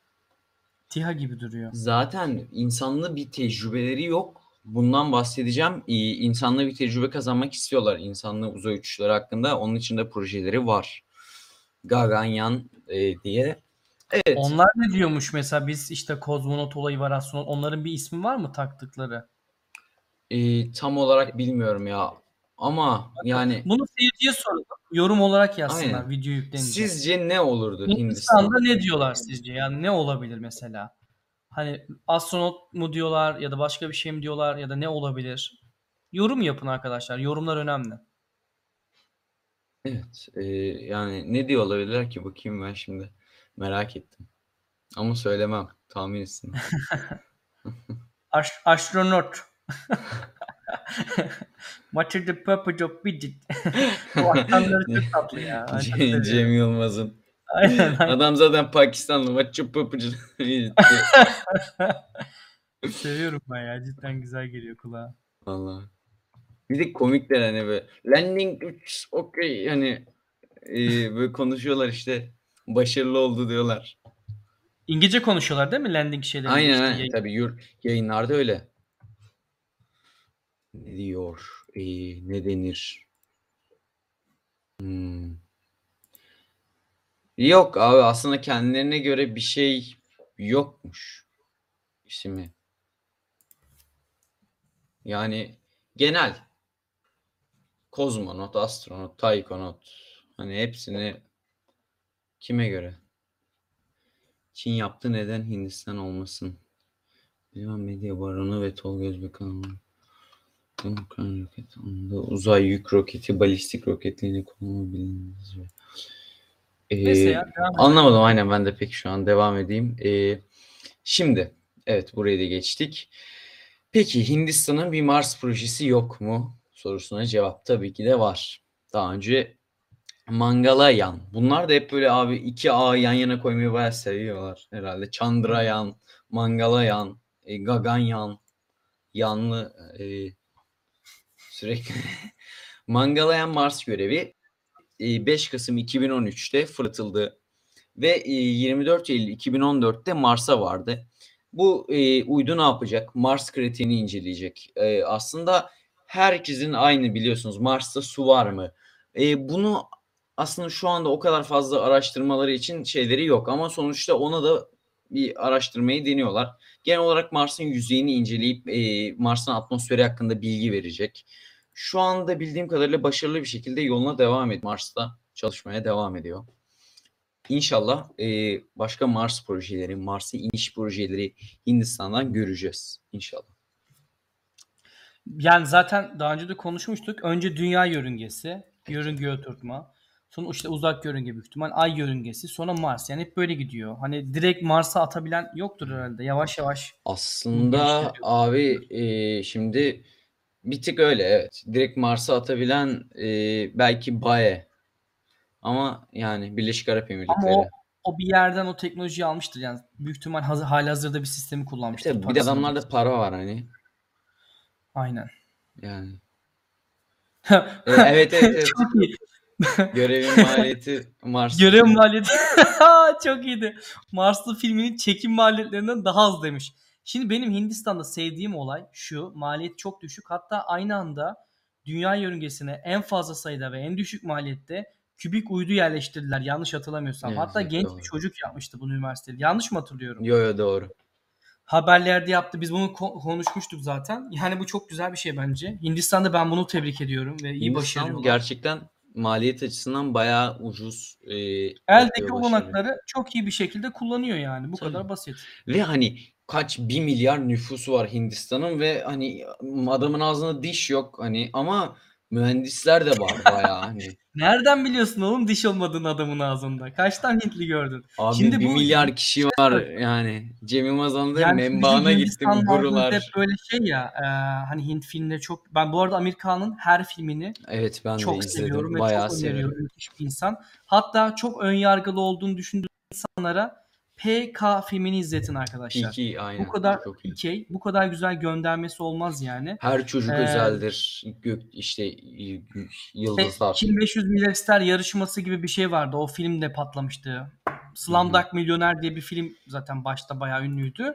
B: TİHA gibi duruyor.
A: zaten insanlı bir tecrübeleri yok. Bundan bahsedeceğim. Ee, insanlı bir tecrübe kazanmak istiyorlar. İnsanlı uzay uçuşları hakkında. Onun için de projeleri var. Gaganyaan e, diye. Evet.
B: Onlar ne diyormuş mesela biz işte kozmonot olayı var astronot. Onların bir ismi var mı taktıkları?
A: Ee, tam olarak bilmiyorum ya. Ama yani
B: Bunu seyirciye soralım. Yorum olarak yazsınlar
A: Aynen.
B: video yüklenince.
A: sizce ne olurdu
B: Hindistan'da
A: Hindistan'da?
B: ne diyorlar sizce? Yani ne olabilir mesela? Hani astronot mu diyorlar ya da başka bir şey mi diyorlar ya da ne olabilir? Yorum yapın arkadaşlar. Yorumlar önemli.
A: Evet. e, yani ne diyor olabilirler ki bakayım ben şimdi. Merak ettim. Ama söylemem. Tahmin etsin.
B: Aş- astronot. What is the purpose of visit? Bu aksanları çok tatlı ya. Ben çok
A: Cem, Yılmaz'ın.
B: Aynen, aynen.
A: Adam zaten Pakistanlı. Maçı papıcı.
B: Seviyorum ben ya. Cidden güzel geliyor kulağa.
A: Vallahi. Bir de komikler hani böyle. Landing 3 okey hani e, böyle konuşuyorlar işte. Başarılı oldu diyorlar.
B: İngilizce konuşuyorlar değil mi landing şeyleri?
A: Aynen
B: işte
A: aynen.
B: yayın-
A: Tabii yur- yayınlarda öyle. Ne diyor? Ee, ne denir? Hmm. Yok abi aslında kendilerine göre bir şey yokmuş. İsmi. Yani genel. Kozmonot, astronot, taykonot. Hani hepsini kime göre? Çin yaptı neden Hindistan olmasın? Divan Medya Baronu ve Tolga Özbekan. Ukrayna roket anında uzay yük roketi, balistik roketlerini kullanabiliriz. Ee,
B: edelim.
A: anlamadım aynen ben de peki şu an devam edeyim. Ee, şimdi evet burayı da geçtik. Peki Hindistan'ın bir Mars projesi yok mu? Sorusuna cevap tabii ki de var. Daha önce Mangalayaan. Bunlar da hep böyle abi iki A yan yana koymayı bayağı seviyorlar herhalde. Chandrayaan, Mangalayaan, e, Gaganyaan, yanlı e, sürekli Mangalayaan Mars görevi e, 5 Kasım 2013'te fırlatıldı ve e, 24 Eylül 2014'te Mars'a vardı. Bu e, uydu ne yapacak? Mars kriterini inceleyecek. E, aslında herkesin aynı biliyorsunuz. Mars'ta su var mı? E, bunu aslında şu anda o kadar fazla araştırmaları için şeyleri yok ama sonuçta ona da bir araştırmayı deniyorlar. Genel olarak Mars'ın yüzeyini inceleyip e, Mars'ın atmosferi hakkında bilgi verecek. Şu anda bildiğim kadarıyla başarılı bir şekilde yoluna devam ediyor. Mars'ta çalışmaya devam ediyor. İnşallah e, başka Mars projeleri, Mars'a iniş projeleri Hindistan'dan göreceğiz. İnşallah.
B: Yani zaten daha önce de konuşmuştuk. Önce dünya yörüngesi, yörünge oturtma. Sonra işte uzak yörünge büyük ihtimal, ay yörüngesi, sonra Mars. Yani hep böyle gidiyor. Hani direkt Mars'a atabilen yoktur herhalde. Yavaş yavaş.
A: Aslında abi e, şimdi bir tık öyle evet. Direkt Mars'a atabilen e, belki Bae ama yani Birleşik Arap Emirlikleri.
B: Ama o, o bir yerden o teknolojiyi almıştır. Yani büyük ihtimal haz- halihazırda bir sistemi kullanmıştır.
A: Tabii bir de
B: parasını
A: adamlarda para var hani.
B: Aynen.
A: Yani. E, evet evet evet.
B: Çok iyi.
A: Görevin maliyeti Mars.
B: Görev maliyeti çok iyiydi. Marslı filminin çekim maliyetlerinden daha az demiş. Şimdi benim Hindistan'da sevdiğim olay şu. Maliyet çok düşük. Hatta aynı anda dünya yörüngesine en fazla sayıda ve en düşük maliyette kübik uydu yerleştirdiler. Yanlış hatırlamıyorsam.
A: Evet,
B: Hatta
A: evet,
B: genç
A: doğru.
B: bir çocuk yapmıştı bunu üniversitede. Yanlış mı hatırlıyorum?
A: Yo yo doğru.
B: Haberlerde yaptı. Biz bunu ko- konuşmuştuk zaten. Yani bu çok güzel bir şey bence. Hindistan'da ben bunu tebrik ediyorum ve iyi
A: Hindistan
B: başarıyorlar.
A: gerçekten maliyet açısından bayağı ucuz. E,
B: Eldeki olanakları çok iyi bir şekilde kullanıyor yani. Bu
A: Tabii.
B: kadar basit.
A: Ve hani kaç bir milyar nüfusu var Hindistan'ın ve hani adamın ağzında diş yok hani ama mühendisler de var bayağı hani.
B: Nereden biliyorsun oğlum diş olmadığını adamın ağzında? Kaç tane Hintli gördün?
A: Abi
B: Şimdi
A: bir
B: bu-
A: milyar kişi var yani. Cem Yılmaz'ın
B: Yani
A: menbaına gittim gurular.
B: hep böyle şey ya e, hani Hint filmleri çok ben bu arada Amerikan'ın her filmini
A: Evet ben de
B: çok
A: izledim.
B: seviyorum ve
A: Bayağı
B: çok öneriyorum. Müthiş bir insan. Hatta çok ön yargılı olduğunu düşündüğüm insanlara PK filmini izletin arkadaşlar.
A: PK aynen.
B: Bu kadar
A: Çok iyi.
B: PK, bu kadar güzel göndermesi olmaz yani.
A: Her çocuk
B: Ee,
A: özeldir. Gök işte yıldızlar.
B: Kim 500 milyar ister yarışması gibi bir şey vardı. O film de patlamıştı. Slumdog Milyoner diye bir film zaten başta bayağı ünlüydü.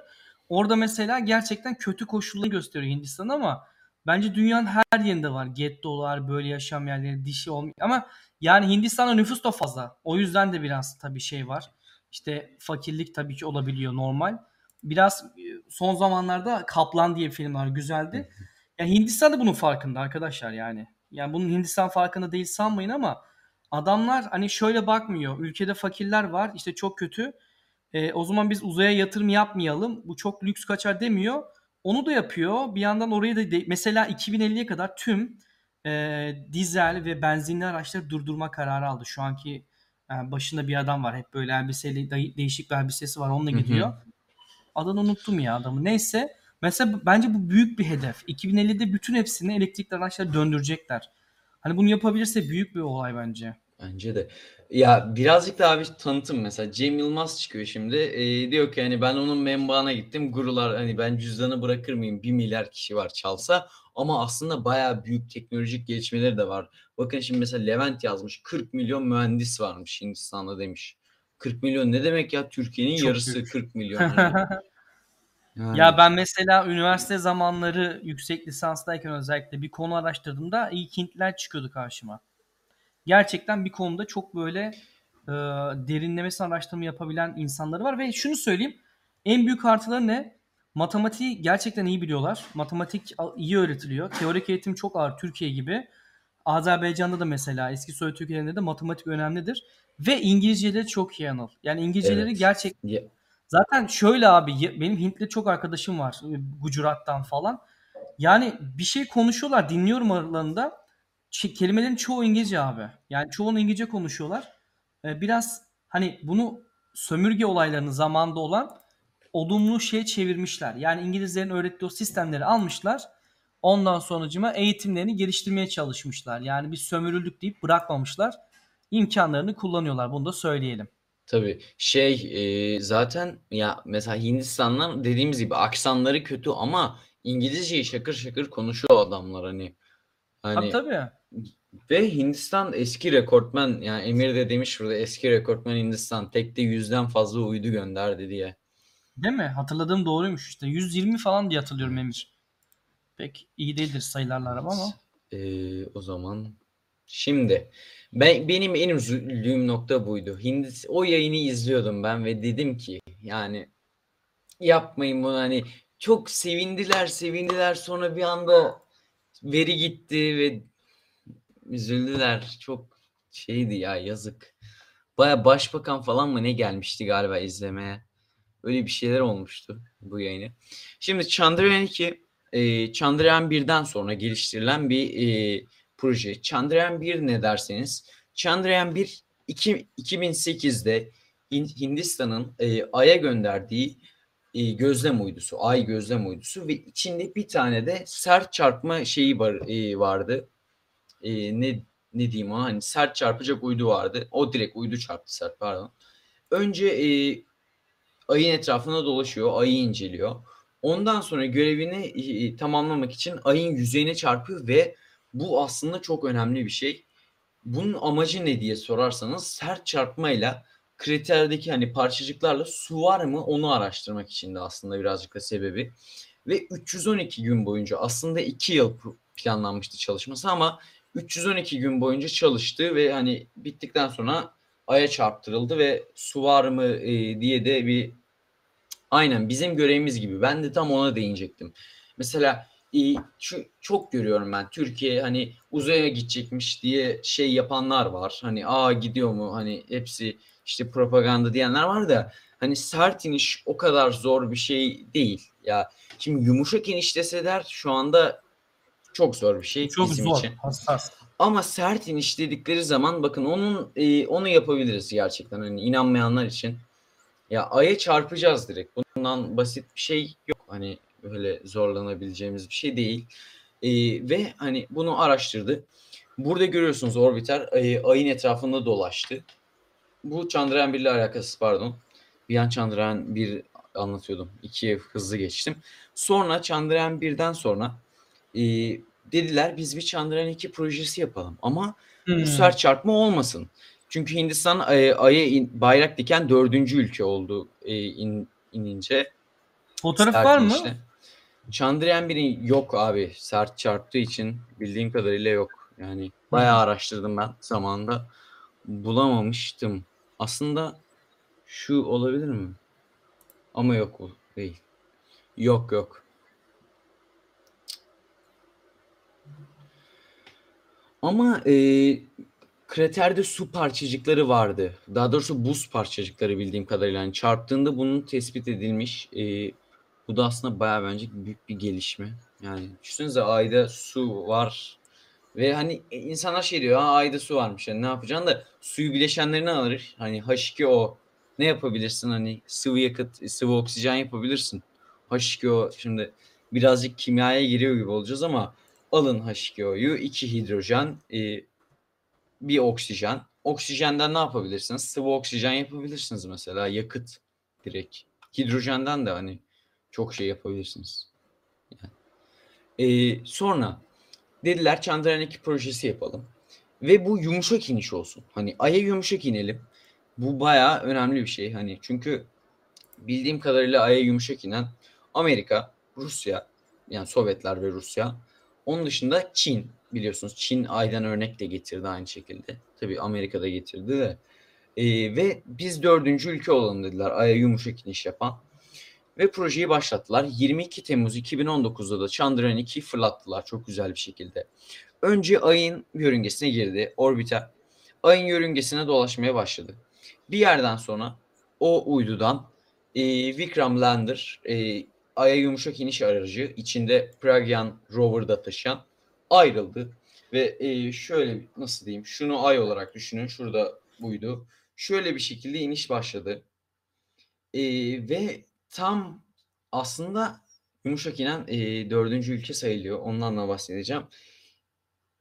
B: Orada mesela gerçekten kötü koşulları gösteriyor Hindistan ama bence dünyanın her yerinde var. Gettolar, böyle yaşam yerleri, dişi olmuyor. Ama yani Hindistan'da nüfus da fazla. O yüzden de biraz tabii şey var. İşte fakirlik tabii ki olabiliyor normal. Biraz e, son zamanlarda Kaplan diye bir film var güzeldi. Ya Hindistan da bunun farkında arkadaşlar yani. Yani bunun Hindistan farkında değil sanmayın ama adamlar hani şöyle bakmıyor. Ülkede fakirler var işte çok kötü. E, o zaman biz uzaya yatırım yapmayalım. Bu çok lüks kaçar demiyor. Onu da yapıyor. Bir yandan orayı da de- mesela 2050'ye kadar tüm e, dizel ve benzinli araçları durdurma kararı aldı. Şu anki e, başında bir adam var. Hep böyle elbiseli de- değişik bir elbisesi var. Onunla gidiyor. Adını unuttum ya adamı. Neyse. Mesela bence bu büyük bir hedef. 2050'de bütün hepsini elektrikli araçlara döndürecekler. Hani bunu yapabilirse büyük bir olay bence.
A: Bence de. Ya birazcık daha bir tanıtım mesela Cem Yılmaz çıkıyor şimdi. Ee, diyor ki hani ben onun menbaına gittim. Gurular hani ben cüzdanı bırakır mıyım? Bir milyar kişi var çalsa. Ama aslında bayağı büyük teknolojik gelişmeleri de var. Bakın şimdi mesela Levent yazmış. 40 milyon mühendis varmış Hindistan'da demiş. 40 milyon ne demek ya? Türkiye'nin
B: Çok
A: yarısı
B: büyük.
A: 40 milyon. Yani
B: Ya ben mesela üniversite zamanları yüksek lisanstayken özellikle bir konu araştırdığımda ilk Hintliler çıkıyordu karşıma. Gerçekten bir konuda çok böyle e, derinlemesine araştırma yapabilen insanları var ve şunu söyleyeyim en büyük artıları ne? Matematiği gerçekten iyi biliyorlar. Matematik iyi öğretiliyor. Teorik eğitim çok ağır Türkiye gibi. Azerbaycan'da da mesela eski Sovyet ülkelerinde de matematik önemlidir. Ve İngilizceleri çok iyi anıl. Yani İngilizceleri
A: Evet.
B: gerçek
A: Ya-
B: Zaten şöyle abi benim Hintli çok arkadaşım var e, Gujarat'tan falan. Yani bir şey konuşuyorlar dinliyorum aralarında. Kelimelerin çoğu İngilizce abi. Yani çoğunu İngilizce konuşuyorlar. E, biraz hani bunu sömürge olaylarının zamanında olan olumlu şey çevirmişler. Yani İngilizlerin öğrettiği o sistemleri almışlar. Ondan sonucuma eğitimlerini geliştirmeye çalışmışlar. Yani bir sömürüldük deyip bırakmamışlar. İmkanlarını kullanıyorlar. Bunu da söyleyelim.
A: Tabii şey e, zaten ya mesela Hindistanlar dediğimiz gibi aksanları kötü ama İngilizceyi şakır şakır konuşuyor adamlar hani. Hani
B: Tabii tabii.
A: ve Hindistan eski rekortmen yani Emir de demiş burada eski rekortmen Hindistan tekte yüzden fazla uydu gönderdi diye.
B: Değil mi? Hatırladığım doğruymuş işte. 120 falan diye hatırlıyorum Emir. Pek iyi değildir sayılarla araba ama.
A: Ee, o zaman şimdi ben benim en üzüldüğüm nokta buydu. Hindis o yayını izliyordum ben ve dedim ki yani yapmayın bunu hani çok sevindiler sevindiler sonra bir anda veri gitti ve üzüldüler. Çok şeydi ya yazık. Baya başbakan falan mı ne gelmişti galiba izlemeye. Öyle bir şeyler olmuştu bu yayını. Şimdi Chandrayaan 2 e, Chandrayaan 1'den sonra geliştirilen bir e, proje. Chandrayaan 1 ne derseniz Chandrayaan 1 iki- 2008'de Hin- Hindistan'ın e, Ay'a gönderdiği e, gözlem uydusu, Ay gözlem uydusu ve içinde bir tane de sert çarpma şeyi var, e, vardı. E, ne ne diyeyim ona hani sert çarpacak uydu vardı. O direkt uydu çarptı sert pardon. Önce e, ayın etrafında dolaşıyor, ayı inceliyor. Ondan sonra görevini tamamlamak için ayın yüzeyine çarpıyor ve bu aslında çok önemli bir şey. Bunun amacı ne diye sorarsanız sert çarpmayla kriterdeki hani parçacıklarla su var mı onu araştırmak için de aslında birazcık da sebebi. Ve 312 gün boyunca aslında 2 yıl planlanmıştı çalışması ama 312 gün boyunca çalıştı ve hani bittikten sonra aya çarptırıldı ve su var mı e, diye de bir aynen bizim görevimiz gibi. Ben de tam ona değinecektim. Mesela e, şu çok görüyorum ben Türkiye hani uzaya gidecekmiş diye şey yapanlar var. Hani aa gidiyor mu hani hepsi işte propaganda diyenler var da hani sert iniş o kadar zor bir şey değil. Ya şimdi yumuşak iniş deseler şu anda çok zor bir şey
B: Çok
A: bizim
B: zor,
A: için.
B: hassas.
A: Ama sert iniş dedikleri zaman bakın onun e, onu yapabiliriz gerçekten hani inanmayanlar için. Ya aya çarpacağız direkt. Bundan basit bir şey yok. Hani böyle zorlanabileceğimiz bir şey değil. E, ve hani bunu araştırdı. Burada görüyorsunuz orbiter e, ayın etrafında dolaştı. bu Chandrayaan 1 ile alakası pardon. Bir an Chandrayaan 1 anlatıyordum. 2'ye hızlı geçtim. Sonra Chandrayaan 1'den sonra dediler biz bir Chandrayaan 2 projesi yapalım. Ama
B: Hmm.
A: bu sefer çarpma olmasın. Çünkü Hindistan e, Ay'a in- bayrak diken dördüncü ülke oldu e, in- inince.
B: Fotoğraf
A: Sert
B: var mı?
A: inişte. Chandrayaan 1'in yok abi. Sert çarptığı için bildiğim kadarıyla yok. Yani bayağı araştırdım ben zamanında. Bulamamıştım. Aslında şu olabilir mi? Ama yok o değil. Yok yok. Ama e, kraterde su parçacıkları vardı. Daha doğrusu buz parçacıkları bildiğim kadarıyla. Yani çarptığında bunun tespit edilmiş. E, bu da aslında bayağı bence büyük bir gelişme. Yani düşünsenize ayda su var. Ve hani e, insanlar şey diyor, ha ayda su varmış. Yani ne yapacaksın da suyu bileşenlerini alır. Hani H2O ne yapabilirsin? Hani sıvı yakıt, sıvı oksijen yapabilirsin. H2O şimdi birazcık kimyaya giriyor gibi olacağız ama alın H2O'yu, iki hidrojen, e, bir oksijen. Oksijenden ne yapabilirsiniz? Sıvı oksijen yapabilirsiniz mesela yakıt direkt. Hidrojenden de hani çok şey yapabilirsiniz. Yani. E, sonra dediler Chandrayaan 2 projesi yapalım. Ve bu yumuşak iniş olsun. Hani Ay'a yumuşak inelim. Bu bayağı önemli bir şey. Hani çünkü bildiğim kadarıyla Ay'a yumuşak inen Amerika, Rusya, yani Sovyetler ve Rusya. Onun dışında Çin biliyorsunuz. Çin Ay'dan örnek de getirdi aynı şekilde. Tabii Amerika'da getirdi de. Ee, ve biz dördüncü ülke olalım dediler Ay'a yumuşak iniş yapan. Ve projeyi başlattılar. 22 Temmuz 2019'da da Chandrayaan 2'yi fırlattılar çok güzel bir şekilde. Önce Ay'ın yörüngesine girdi, orbite. Ay'ın yörüngesine dolaşmaya başladı. Bir yerden sonra o uydudan e, Vikram Lander, e, Ay'a yumuşak iniş aracı, içinde Pragyan rover'da taşıyan ayrıldı. Ve e, şöyle nasıl diyeyim, şunu Ay olarak düşünün, şurada buydu. Şöyle bir şekilde iniş başladı. E, ve tam aslında yumuşak inen e, dördüncü ülke sayılıyor. Ondan da bahsedeceğim.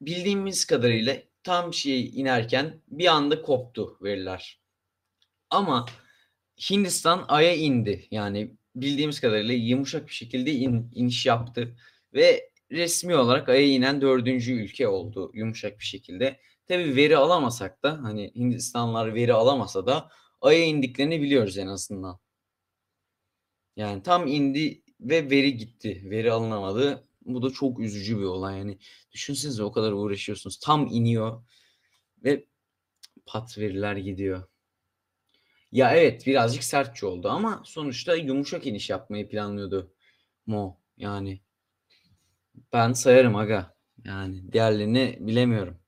A: Bildiğimiz kadarıyla tam şey inerken bir anda koptu veriler. Ama Hindistan Ay'a indi. Yani bildiğimiz kadarıyla yumuşak bir şekilde in, iniş yaptı. Ve resmi olarak Ay'a inen dördüncü ülke oldu yumuşak bir şekilde. Tabi veri alamasak da hani Hindistanlar veri alamasa da Ay'a indiklerini biliyoruz en azından. Yani tam indi ve veri gitti. Veri alınamadı. Bu da çok üzücü bir olay. Yani düşünsenize o kadar uğraşıyorsunuz. Tam iniyor ve pat veriler gidiyor. Ya evet birazcık sertçe oldu ama sonuçta yumuşak iniş yapmayı planlıyordu Mo. Yani ben sayarım aga. Yani diğerlerini bilemiyorum.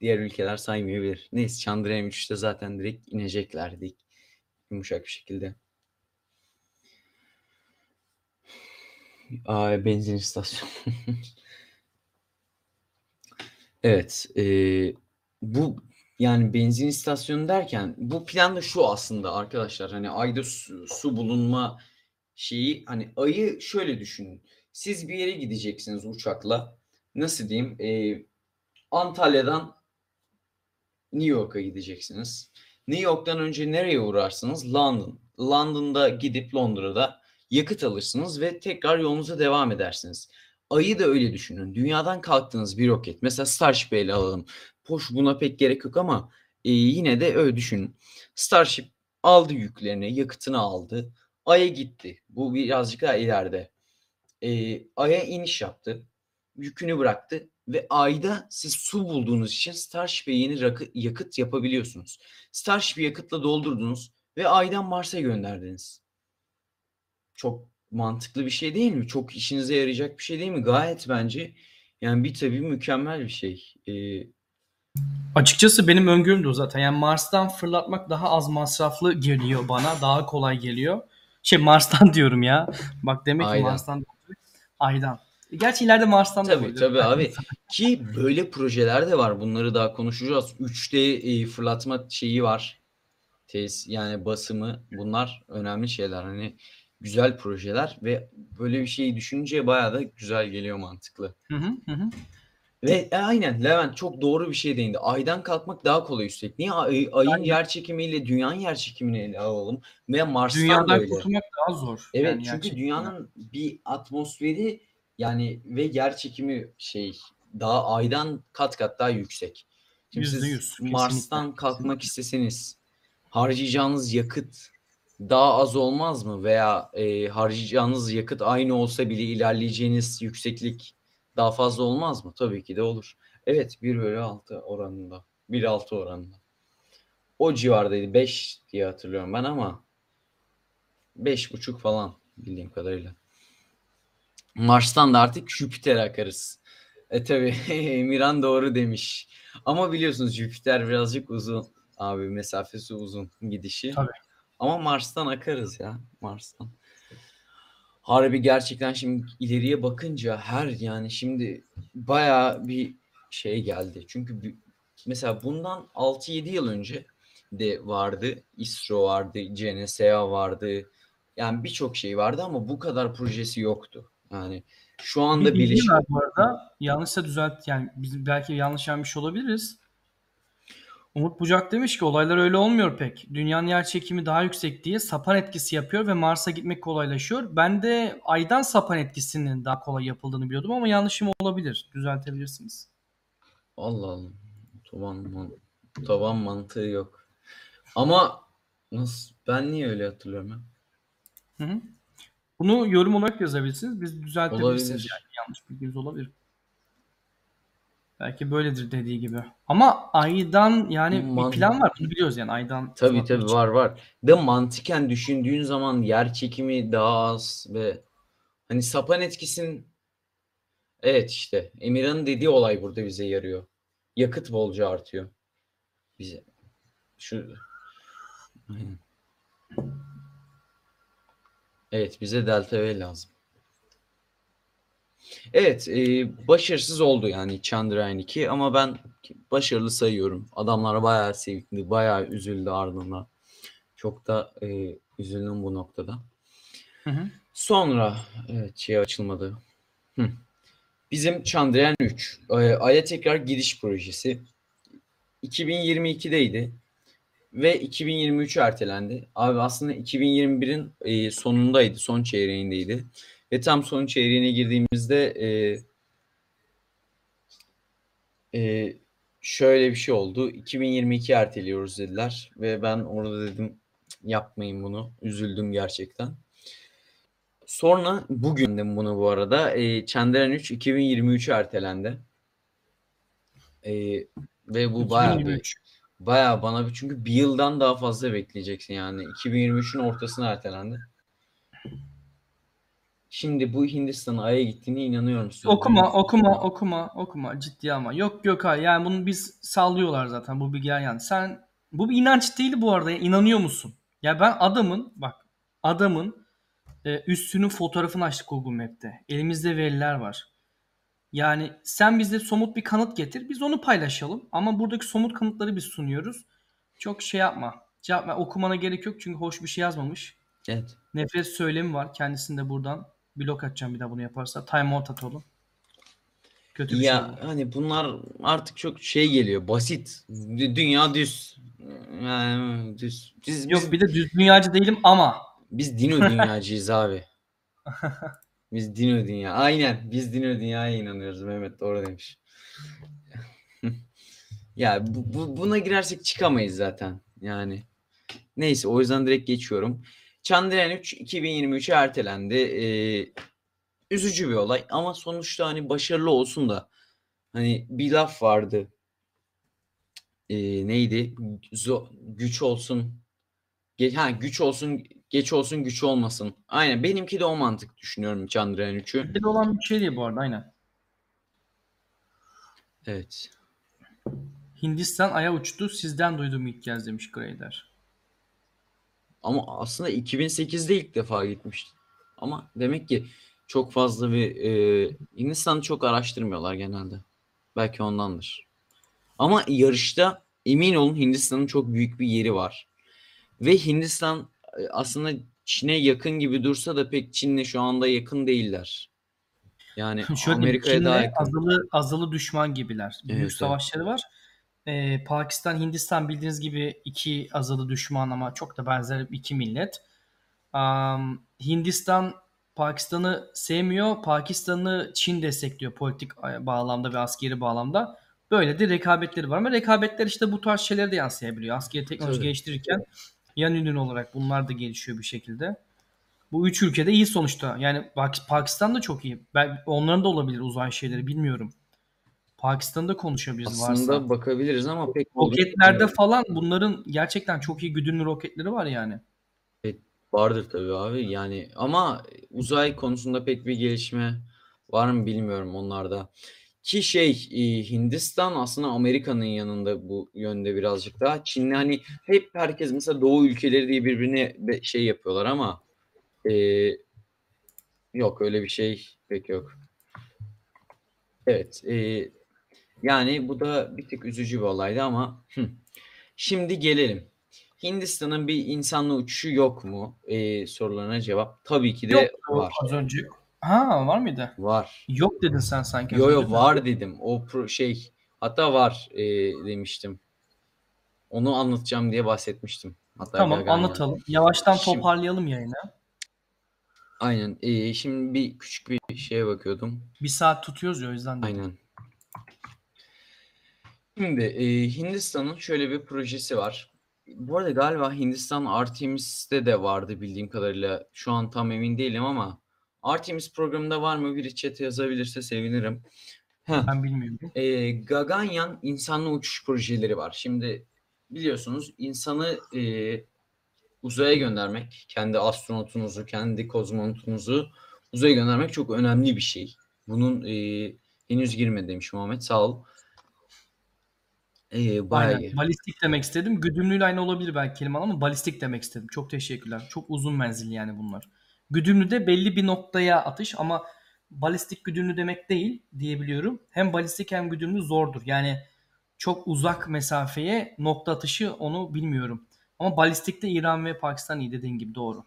A: Diğer ülkeler saymayabilir. Neyse Chandrayaan 3'te zaten direkt ineceklerdi. Yumuşak bir şekilde. Aa, benzin istasyonu. evet. E, bu yani benzin istasyonu derken bu plan da şu aslında arkadaşlar. Hani ayda su, su bulunma şeyi hani ayı şöyle düşünün. Siz bir yere gideceksiniz uçakla. Nasıl diyeyim? E, Antalya'dan New York'a gideceksiniz. New York'tan önce nereye uğrarsınız? London. London'da gidip Londra'da yakıt alırsınız ve tekrar yolunuza devam edersiniz. Ayı da öyle düşünün. Dünyadan kalktığınız bir roket. Mesela Starship'i ele alalım. Hoş buna pek gerek yok ama e, yine de öyle düşünün. Starship aldı yüklerini, yakıtını aldı. Ay'a gitti. Bu birazcık daha ileride. E, Ay'a iniş yaptı. Yükünü bıraktı ve Ay'da siz su bulduğunuz için Starship'e yeni rakı, yakıt yapabiliyorsunuz. Starship'i yakıtla doldurdunuz ve Ay'dan Mars'a gönderdiniz. Çok mantıklı bir şey değil mi? Çok işinize yarayacak bir şey değil mi? Gayet bence yani bir tabii mükemmel bir şey. Ee,
B: Açıkçası benim öngörüm de o zaten. Yani Mars'tan fırlatmak daha az masraflı geliyor bana. Daha kolay geliyor. Şey Mars'tan diyorum ya. Bak demek ki. Mars'tan Aydan. Gerçi ileride Mars'tan da
A: tabii
B: olabilir.
A: tabii abi. Ki böyle projeler de var. Bunları daha konuşacağız. 3D e, fırlatma şeyi var. Tes yani basımı bunlar önemli şeyler. Hani güzel projeler ve böyle bir şeyi düşününce bayağı da güzel geliyor mantıklı.
B: Hı hı hı.
A: Ve e, aynen Levent çok doğru bir şey değindi. Aydan kalkmak daha kolay üstelik. Niye ay, ayın
B: Aynen.
A: yer çekimiyle dünyanın yer çekimini ele alalım? Veya Mars'tan da
B: Dünyadan
A: öyle.
B: kurtulmak daha zor.
A: Evet
B: yani
A: çünkü dünyanın bir atmosferi yani ve yer çekimi şey daha aydan kat kat daha yüksek. Şimdi siz
B: kesinlikle,
A: Mars'tan kalkmak isteseniz harcayacağınız yakıt daha az olmaz mı? Veya e, harcayacağınız yakıt aynı olsa bile ilerleyeceğiniz yükseklik daha fazla olmaz mı? Tabii ki de olur. Evet 1 bölü 6 oranında. 1-6 oranında. O civardaydı. 5 diye hatırlıyorum ben ama 5,5 falan bildiğim kadarıyla. Mars'tan da artık Jüpiter'e akarız. E tabi Miran doğru demiş. Ama biliyorsunuz Jüpiter birazcık uzun. Abi mesafesi uzun gidişi.
B: Tabii.
A: Ama Mars'tan akarız ya. Mars'tan. Harbi gerçekten şimdi ileriye bakınca her yani şimdi bayağı bir şey geldi. Çünkü bir- mesela bundan 6-7 yıl önce de vardı. ISRO vardı, GNSA vardı. Yani birçok şey vardı ama bu kadar projesi yoktu. Yani şu anda
B: Bir
A: Birleşik
B: var bu arada. Yanlışsa düzelt yani biz belki yanlış yapmış olabiliriz. Umut Bucak demiş ki olaylar öyle olmuyor pek. Dünyanın yer çekimi daha yüksek diye sapan etkisi yapıyor ve Mars'a gitmek kolaylaşıyor. Ben de aydan sapan etkisinin daha kolay yapıldığını biliyordum ama yanlışım olabilir. Düzeltebilirsiniz.
A: Allah Allah. Taban, man- taban mantığı yok. Ama nasıl ben niye öyle hatırlıyorum ya?
B: Hı hı. Bunu yorum olarak yazabilirsiniz. Biz düzeltebilirsiniz
A: Olabilir.
B: yani. Yanlış bilginiz olabilir. Belki böyledir dediği gibi. Ama aydan yani
A: Man-
B: bir plan var. Bunu biliyoruz yani aydan.
A: Tabii tabii
B: için.
A: var var. De mantıken düşündüğün zaman yer çekimi daha az ve hani sapan etkisin evet işte Emirhan'ın dediği olay burada bize yarıyor. Yakıt bolca artıyor. Bize şu. Evet bize Delta V lazım. Evet e, başarısız oldu yani Chandrayaan 2 ama ben başarılı sayıyorum. Adamlar bayağı sevindi, bayağı üzüldü ardından. Çok da e, üzüldüm bu noktada.
B: Hı hı.
A: Sonra evet şey açılmadı. Hı. Bizim Chandrayaan 3 e, Ay'a tekrar gidiş projesi 2022'deydi ve 2023'e ertelendi. Abi aslında 2021'in e, sonundaydı, son çeyreğindeydi. Ve tam son çeyreğine girdiğimizde e, e, şöyle bir şey oldu. 2022 erteliyoruz dediler ve ben orada dedim "Cık, yapmayın bunu. Üzüldüm gerçekten. Sonra bugün de bunu bu arada e, Chandrayaan 3 2023'e ertelendi. E, ve bu bayağı bir
B: 2023.
A: Bayağı bana bir çünkü bir yıldan daha fazla bekleyeceksin yani. 2023'ün ortasına ertelendi. Şimdi bu Hindistan'ın Ay'a gittiğine inanıyor musun?
B: Okuma, okuma, okuma, okuma. Ciddi ama. Yok hayır. Yani bunu biz sallıyorlar zaten bu bilgiler yani. Sen bu bir inanç değil bu arada. ya. İnanıyor musun? Ya ben adamın bak adamın e, üstünün fotoğrafını açtık Google Map'te. Elimizde veriler var. Yani sen bize somut bir kanıt getir. Biz onu paylaşalım. Ama buradaki somut kanıtları biz sunuyoruz. Çok şey yapma. Cevap ver. Okumana gerek yok çünkü hoş bir şey yazmamış.
A: Evet.
B: Nefret söylemi var. Kendisini de buradan blok atacağım bir daha bunu yaparsa. Time out at oğlum. Kötü bir şey
A: Ya
B: bu.
A: hani bunlar artık çok şey geliyor. Basit. Dü- Dünya düz. Yani düz. Biz,
B: Yok
A: biz,
B: bir de düz dünyacı değilim ama.
A: biz dino dünyacıyız abi. Biz dino dünya. Aynen. Biz dino dünyaya inanıyoruz. Mehmet doğru demiş. ya bu, bu- buna girersek çıkamayız zaten. Yani. Neyse o yüzden direkt geçiyorum. Chandrayaan 3 2023'e ertelendi. Ee, üzücü bir olay ama sonuçta hani başarılı olsun da hani bir laf vardı. Ee, neydi? Zo- güç olsun. Ge- ha güç olsun, geç olsun, güç olmasın. Aynen benimki de o mantık düşünüyorum Chandrayaan 3'ü.
B: Bir olan bir şey değil bu arada aynen.
A: Evet.
B: Hindistan aya uçtu. Sizden duydum ilk kez demiş Greyder.
A: Ama aslında 2008'de ilk defa gitmişti. Ama demek ki çok fazla bir e, Hindistan'ı çok araştırmıyorlar genelde. Belki ondandır. Ama yarışta emin olun Hindistan'ın çok büyük bir yeri var. Ve Hindistan e, aslında Çin'e yakın gibi dursa da pek Çin'le şu anda yakın değiller. Yani
B: Şöyle
A: Amerika'ya daha yakın.
B: azılı azılı düşman gibiler. Büyük
A: Evet, evet.
B: savaşları var. Ee, Pakistan, Hindistan bildiğiniz gibi iki azılı düşman ama çok da benzer iki millet. Am, Hindistan Pakistan'ı sevmiyor. Pakistan'ı Çin destekliyor politik bağlamda ve askeri bağlamda. Böyle de rekabetleri var ama rekabetler işte bu tarz şeylere de yansıyabiliyor. Askeri teknoloji
A: Tabii.
B: geliştirirken yan ürün olarak bunlar da gelişiyor bir şekilde. Bu üç ülkede iyi sonuçta. Yani Pak- Pakistan da çok iyi. Ben, onların da olabilir uzay şeyleri bilmiyorum. Pakistan'da konuşabiliriz
A: Aslında
B: varsa.
A: bakabiliriz ama pek
B: Roketlerde
A: düşünmüyorum.
B: falan bunların gerçekten çok iyi güdümlü roketleri var yani.
A: Vardır tabii abi yani ama uzay konusunda pek bir gelişme var mı bilmiyorum onlarda. Ki şey e, Hindistan aslında Amerika'nın yanında bu yönde birazcık daha. Çin'le hani hep herkes mesela Doğu ülkeleri diye birbirine şey yapıyorlar ama e, yok öyle bir şey pek yok. Evet e, yani bu da bir tık üzücü bir olaydı ama. Şimdi gelelim. Hindistan'ın bir insanlı uçuşu yok mu? E, sorularına cevap tabii ki de
B: Yok
A: var.
B: az önce. Ha var mıydı?
A: Var.
B: Yok dedin sen sanki.
A: Yo yo var dedim. O pro şey hatta var e, demiştim. Onu anlatacağım diye bahsetmiştim. Hatta
B: Tamam anlatalım. Yavaştan
A: Şimdi-
B: toparlayalım yayını.
A: Aynen. E, şimdi bir küçük bir şeye bakıyordum.
B: Bir saat tutuyoruz ya o yüzden de.
A: Aynen. Şimdi e, Hindistan'ın şöyle bir projesi var. Bu arada galiba Hindistan Artemis'te de vardı bildiğim kadarıyla. Şu an tam emin değilim ama Artemis programında var mı? Biri chat'e yazabilirse sevinirim. Heh.
B: Ben bilmiyorum.
A: E, Gaganyaan insanlı uçuş projeleri var. Şimdi biliyorsunuz insanı e, uzaya göndermek, kendi astronotunuzu, kendi kozmonotunuzu uzaya göndermek çok önemli bir şey. Bunun e, henüz girmedi demiş Muhammed. Sağ ol. E, bayağı iyi.
B: Aynen. Balistik demek istedim. Güdümlüyle aynı olabilir belki kelime ama balistik demek istedim. Çok teşekkürler. Çok uzun menzilli yani bunlar. Güdümlü de belli bir noktaya atış ama balistik güdümlü demek değil diyebiliyorum. Hem balistik hem güdümlü zordur. Yani çok uzak mesafeye nokta atışı onu bilmiyorum. Ama balistikte İran ve Pakistan iyi dediğin gibi doğru.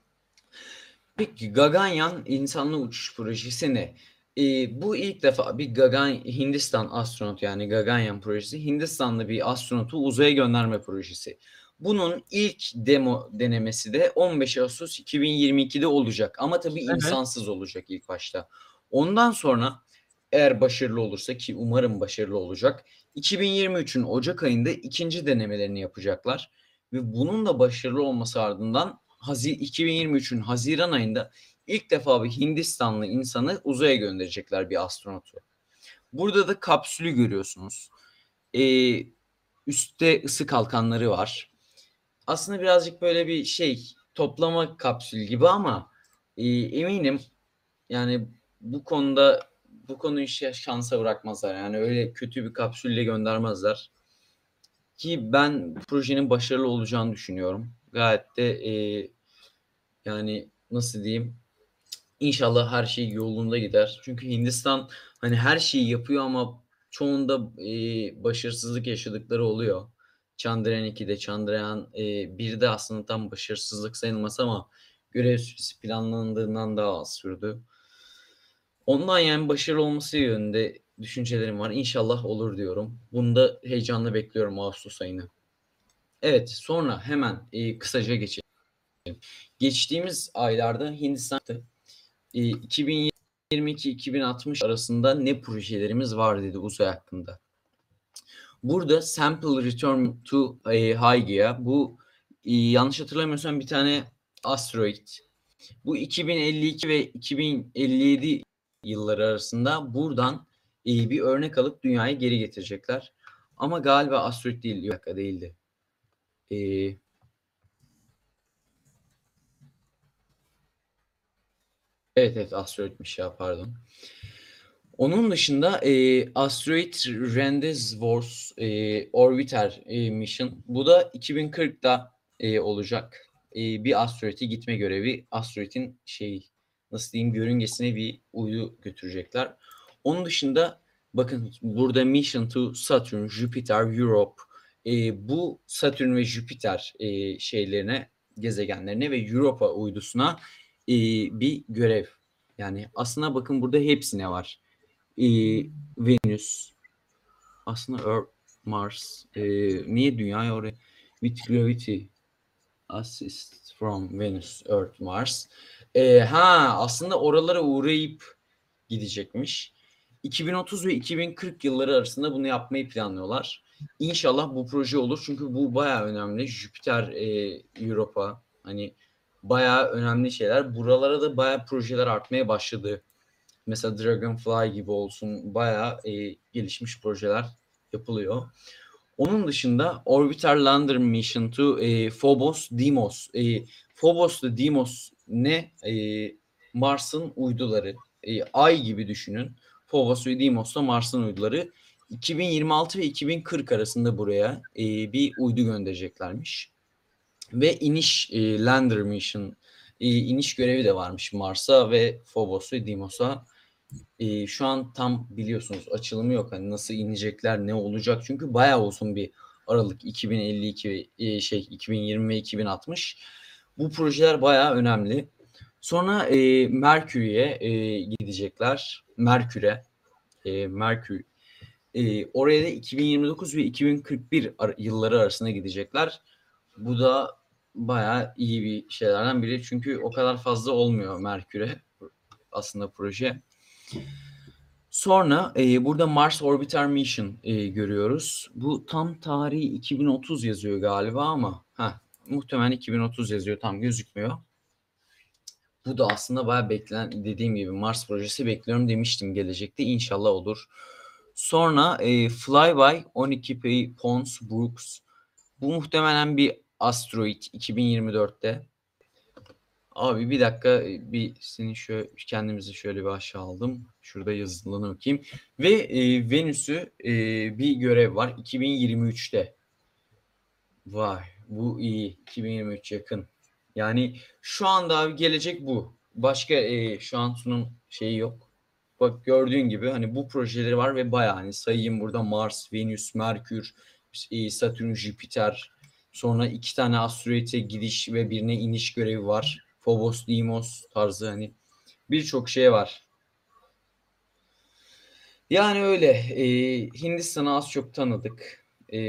A: Peki Gaganyaan insanlı uçuş projesi ne? Ee, bu ilk defa bir Gagan Hindistan astronot yani Gaganyaan projesi Hindistanlı bir astronotu uzaya gönderme projesi. Bunun ilk demo denemesi de 15 Ağustos 2022'de olacak ama tabii
B: Evet.
A: insansız olacak ilk başta. Ondan sonra eğer başarılı olursa ki umarım başarılı olacak 2023'ün Ocak ayında ikinci denemelerini yapacaklar ve bunun da başarılı olması ardından Hazi 2023'ün Haziran ayında ilk defa bir Hindistanlı insanı uzaya gönderecekler bir astronotu. Burada da kapsülü görüyorsunuz. Ee, üstte ısı kalkanları var. Aslında birazcık böyle bir şey toplama kapsül gibi ama e, eminim yani bu konuda bu konuyu şansa bırakmazlar. Yani öyle kötü bir kapsülle göndermezler. Ki ben projenin başarılı olacağını düşünüyorum. Gayet de e, yani nasıl diyeyim İnşallah her şey yolunda gider. Çünkü Hindistan hani her şeyi yapıyor ama çoğunda e, başarısızlık yaşadıkları oluyor. Chandrayaan 2'de, Chandrayaan e, 1'de aslında tam başarısızlık sayılmaz ama görev süresi planlandığından daha az sürdü. Ondan yani başarılı olması yönünde düşüncelerim var. İnşallah olur diyorum. Bunu da heyecanla bekliyorum Ağustos ayını. Evet sonra hemen e, kısaca geçelim. Geçtiğimiz aylarda Hindistan'da 2022-2060 arasında ne projelerimiz var dedi uzay hakkında. Burada Sample Return to e, Hygiea bu e, yanlış hatırlamıyorsam bir tane asteroid. Bu 2052 ve 2057 yılları arasında buradan e, bir örnek alıp dünyaya geri getirecekler. Ama galiba asteroid değil, yok değildi. E, Evet evet asteroidmiş ya pardon. Onun dışında e, Asteroid Rendezvous e, Orbiter e, Mission. Bu da 2040'da e, olacak. E, bir asteroide gitme görevi. Asteroidin şey nasıl diyeyim yörüngesine bir uydu götürecekler. Onun dışında bakın burada Mission to Saturn, Jupiter, Europe. E, bu Satürn ve Jüpiter e, şeylerine, gezegenlerine ve Europa uydusuna e, bir görev Yani aslında bakın burada hepsine var. Ee, Venüs, aslında Earth, Mars. Ee, niye dünyayı oraya? With gravity assist from Venus, Earth, Mars. Ee, ha aslında oralara uğrayıp gidecekmiş. 2030 ve 2040 yılları arasında bunu yapmayı planlıyorlar. İnşallah bu proje olur çünkü bu bayağı önemli. Jüpiter, e, Europa hani bayağı önemli şeyler. Buralara da bayağı projeler artmaya başladı. Mesela Dragonfly gibi olsun bayağı e, gelişmiş projeler yapılıyor. Onun dışında Orbiter Lander Mission to e, Phobos Deimos. E, Phobos da Deimos ne? E, Mars'ın uyduları. E, Ay gibi düşünün. Phobos ve Deimos da Mars'ın uyduları. 2026 ve 2040 arasında buraya e, bir uydu göndereceklermiş. Ve iniş e, Lander Mission e, iniş görevi de varmış Mars'a ve Phobos ve Deimos'a. E, şu an tam biliyorsunuz açılımı yok. Hani nasıl inecekler, ne olacak? Çünkü bayağı uzun bir aralık 2052 e, şey 2020 ve 2060. Bu projeler bayağı önemli. Sonra e, Merkür'e e, gidecekler. Merkür'e. E, Merkür. E, oraya da 2029 ve 2041 ar- yılları arasında gidecekler. Bu da bayağı iyi bir şeylerden biri. Çünkü o kadar fazla olmuyor Merkür'e aslında proje. Sonra e, burada Mars Orbiter Mission e, görüyoruz. Bu tam tarihi 2030 yazıyor galiba ama ha muhtemelen 2030 yazıyor tam gözükmüyor. Bu da aslında bayağı beklenen dediğim gibi Mars projesi bekliyorum demiştim gelecekte inşallah olur. Sonra e, Flyby 12P Pons Brooks. Bu muhtemelen bir asteroid 2024'te. Abi bir dakika bir senin şöyle kendimizi şöyle bir aşağı aldım. Şurada yazılarını okuyayım. Ve e, Venüs'ü e, bir görev var 2023'te. Vay bu iyi 2023 yakın. Yani şu anda abi gelecek bu. Başka e, şu an sunum şeyi yok. Bak gördüğün gibi hani bu projeleri var ve bayağı hani sayayım burada Mars, Venüs, Merkür, e, Satürn, Jüpiter. Sonra iki tane asteroide gidiş ve birine iniş görevi var. Phobos, Deimos tarzı hani birçok şey var. Yani öyle. E, Hindistan'ı az çok tanıdık. E,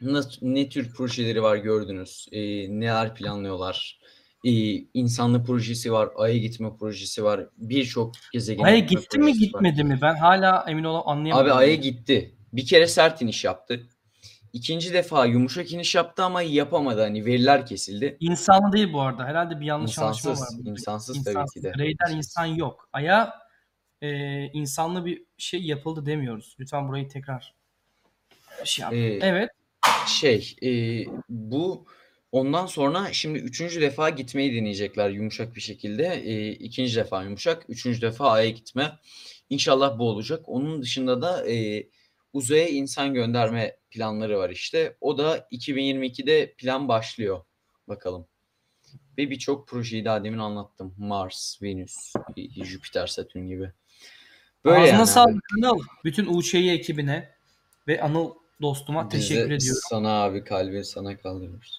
A: ne, ne tür projeleri var gördünüz. E, neler planlıyorlar. E, insanlı projesi var. Ay'a gitme projesi var. Birçok gezegene
B: Ay'a gitti mi
A: projesi var.
B: gitmedi mi? Ben hala emin ol anlayamadım.
A: Abi Ay'a gitti. Bir kere sert iniş yaptı. İkinci defa yumuşak iniş yaptı ama yapamadı. Hani veriler kesildi.
B: İnsanlı değil bu arada. Herhalde bir yanlış anlaşma var.
A: İnsansız.
B: burada.
A: insansız tabii ki de.
B: Raider insan yok. Ay'a e, insanlı bir şey yapıldı demiyoruz. Lütfen burayı tekrar şey yap.
A: Ee,
B: evet.
A: Şey e, bu ondan sonra şimdi üçüncü defa gitmeyi deneyecekler yumuşak bir şekilde. E, ikinci defa yumuşak. Üçüncü defa Ay'a gitme. İnşallah bu olacak. Onun dışında da e, uzaya insan gönderme planları var işte. O da 2022'de plan başlıyor. Bakalım. Ve birçok projeyi daha demin anlattım. Mars, Venüs, Jüpiter, Satürn gibi. Böyle
B: Ağzına
A: yani
B: sağlık Anıl. Bütün UÇ'yi ekibine ve Anıl dostuma
A: Biz
B: teşekkür ediyorum.
A: Sana abi kalbi sana kaldırıyoruz.